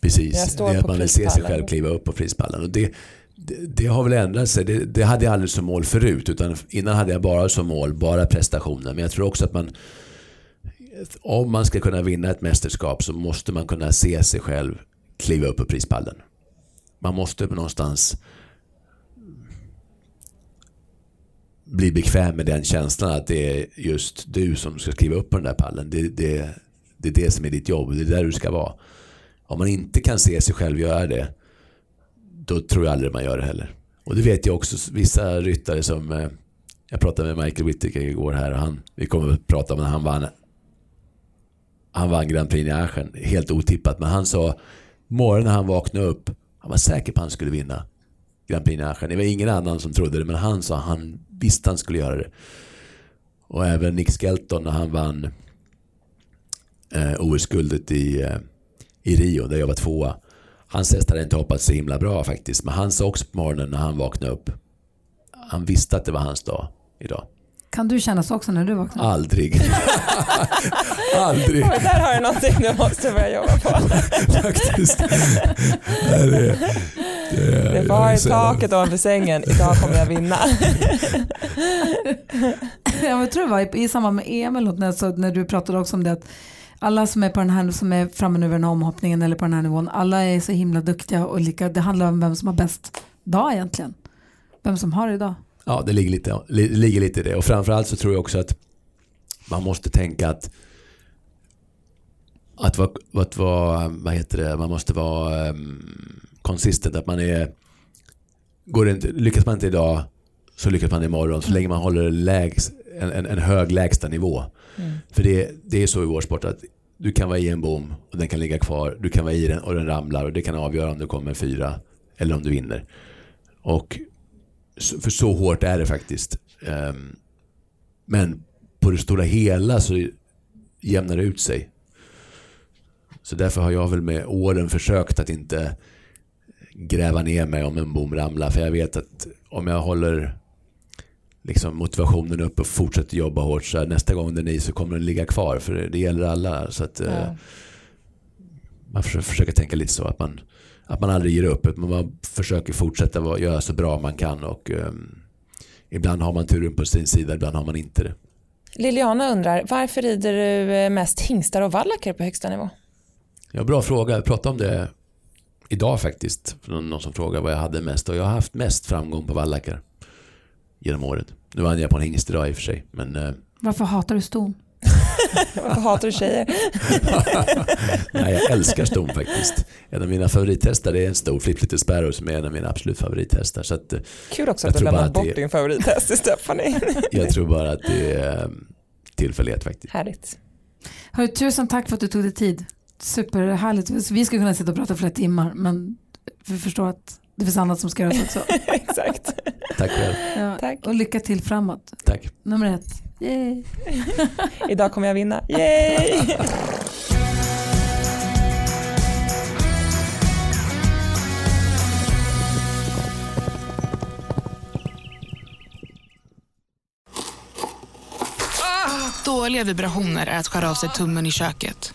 Precis, det är att man vill se sig själv kliva upp på prispallen. Och det, det, det har väl ändrat sig. Det, det hade jag aldrig som mål förut. Utan innan hade jag bara som mål, bara prestationen. Men jag tror också att man, om man ska kunna vinna ett mästerskap så måste man kunna se sig själv kliva upp på prispallen. Man måste någonstans bli bekväm med den känslan att det är just du som ska skriva upp på den där pallen. Det, det, det är det som är ditt jobb. Det är där du ska vara. Om man inte kan se sig själv göra det, då tror jag aldrig man gör det heller. Och det vet jag också vissa ryttare som, eh, jag pratade med Michael Whittaker igår här och han, vi kommer att prata om när han vann, han vann Grand Prix i Aachen, helt otippat, men han sa morgonen när han vaknade upp, han var säker på att han skulle vinna Grand Prix i Aachen. Det var ingen annan som trodde det, men han sa han visste han skulle göra det. Och även Nick Skelton när han vann eh, OS-guldet i, eh, i Rio där jag var tvåa. Hans häst hade inte hoppat så himla bra faktiskt. Men han sa också på morgonen när han vaknade upp. Han visste att det var hans dag idag. Kan du känna så också när du vaknar? Aldrig. [laughs] Aldrig Oj, där har du någonting du måste börja jobba på. [laughs] faktiskt. Det är, det, Det är bara i taket ovanför sängen, idag kommer jag vinna. [laughs] Jag tror det var i, i samband med EM eller något, när, så, när du pratade också om det att alla som är på den här som är framme nu vid den här omhoppningen eller på den här nivån, alla är så himla duktiga och lika, det handlar om vem som har bäst dag egentligen. Vem som har det idag. Ja, det ligger lite, li, ligger lite i det. Och framförallt så tror jag också att man måste tänka att att vara, att vara vad heter det, man måste vara um, consistent. Att man är, går inte, lyckas man inte idag så lyckas man imorgon. Så länge man håller lägst, en, en, en hög lägsta nivå. För det, det är så i vår sport att du kan vara i en bom och den kan ligga kvar. Du kan vara i den och den ramlar och det kan avgöra om du kommer fyra eller om du vinner. Och För så hårt är det faktiskt. Ehm, men på det stora hela så jämnar det ut sig. Så därför har jag väl med åren försökt att inte gräva ner mig om en bom ramlar. För jag vet att om jag håller liksom motivationen uppe och fortsätter jobba hårt så nästa gång den är i så kommer den ligga kvar. För det gäller alla. Så att, eh, man försöker, försöker tänka lite så att man, att man aldrig ger upp. Att man försöker fortsätta vara- göra så bra man kan. Och, ehm, ibland har man turen på sin sida, ibland har man inte det. Liliana undrar, varför rider du eh, mest hingstar och vallacker på högsta nivå? Ja, bra fråga. Jag pratade om det idag faktiskt. Någon som frågade vad jag hade mest. Och jag har haft mest framgång på vallackar genom året. Nu vann jag på en hingst idag i och för sig. Men eh, Varför hatar du ston? [laughs] Varför hatar du tjejer? [laughs] nej, jag älskar ston faktiskt. En av mina favorithästar är en stor Flip Little Sparrow som är en av mina absolut favorithästar. Så att, eh, Kul också att du att bort det- din favorithäst till Stephanie. [laughs] jag tror bara att det är eh, tillfällighet faktiskt. Härligt. Hörru, tusen tack för att du tog dig tid. Superhärligt. Vi skulle kunna sitta och prata flera timmar men vi förstår att det finns annat som ska göras också. [laughs] Exakt. Tack själv. Ja. Tack. Och lycka till framåt. Tack. Nummer ett. Yay. [laughs] Idag kommer jag vinna. Yay! Dåliga vibrationer är att skära av sig tummen i köket.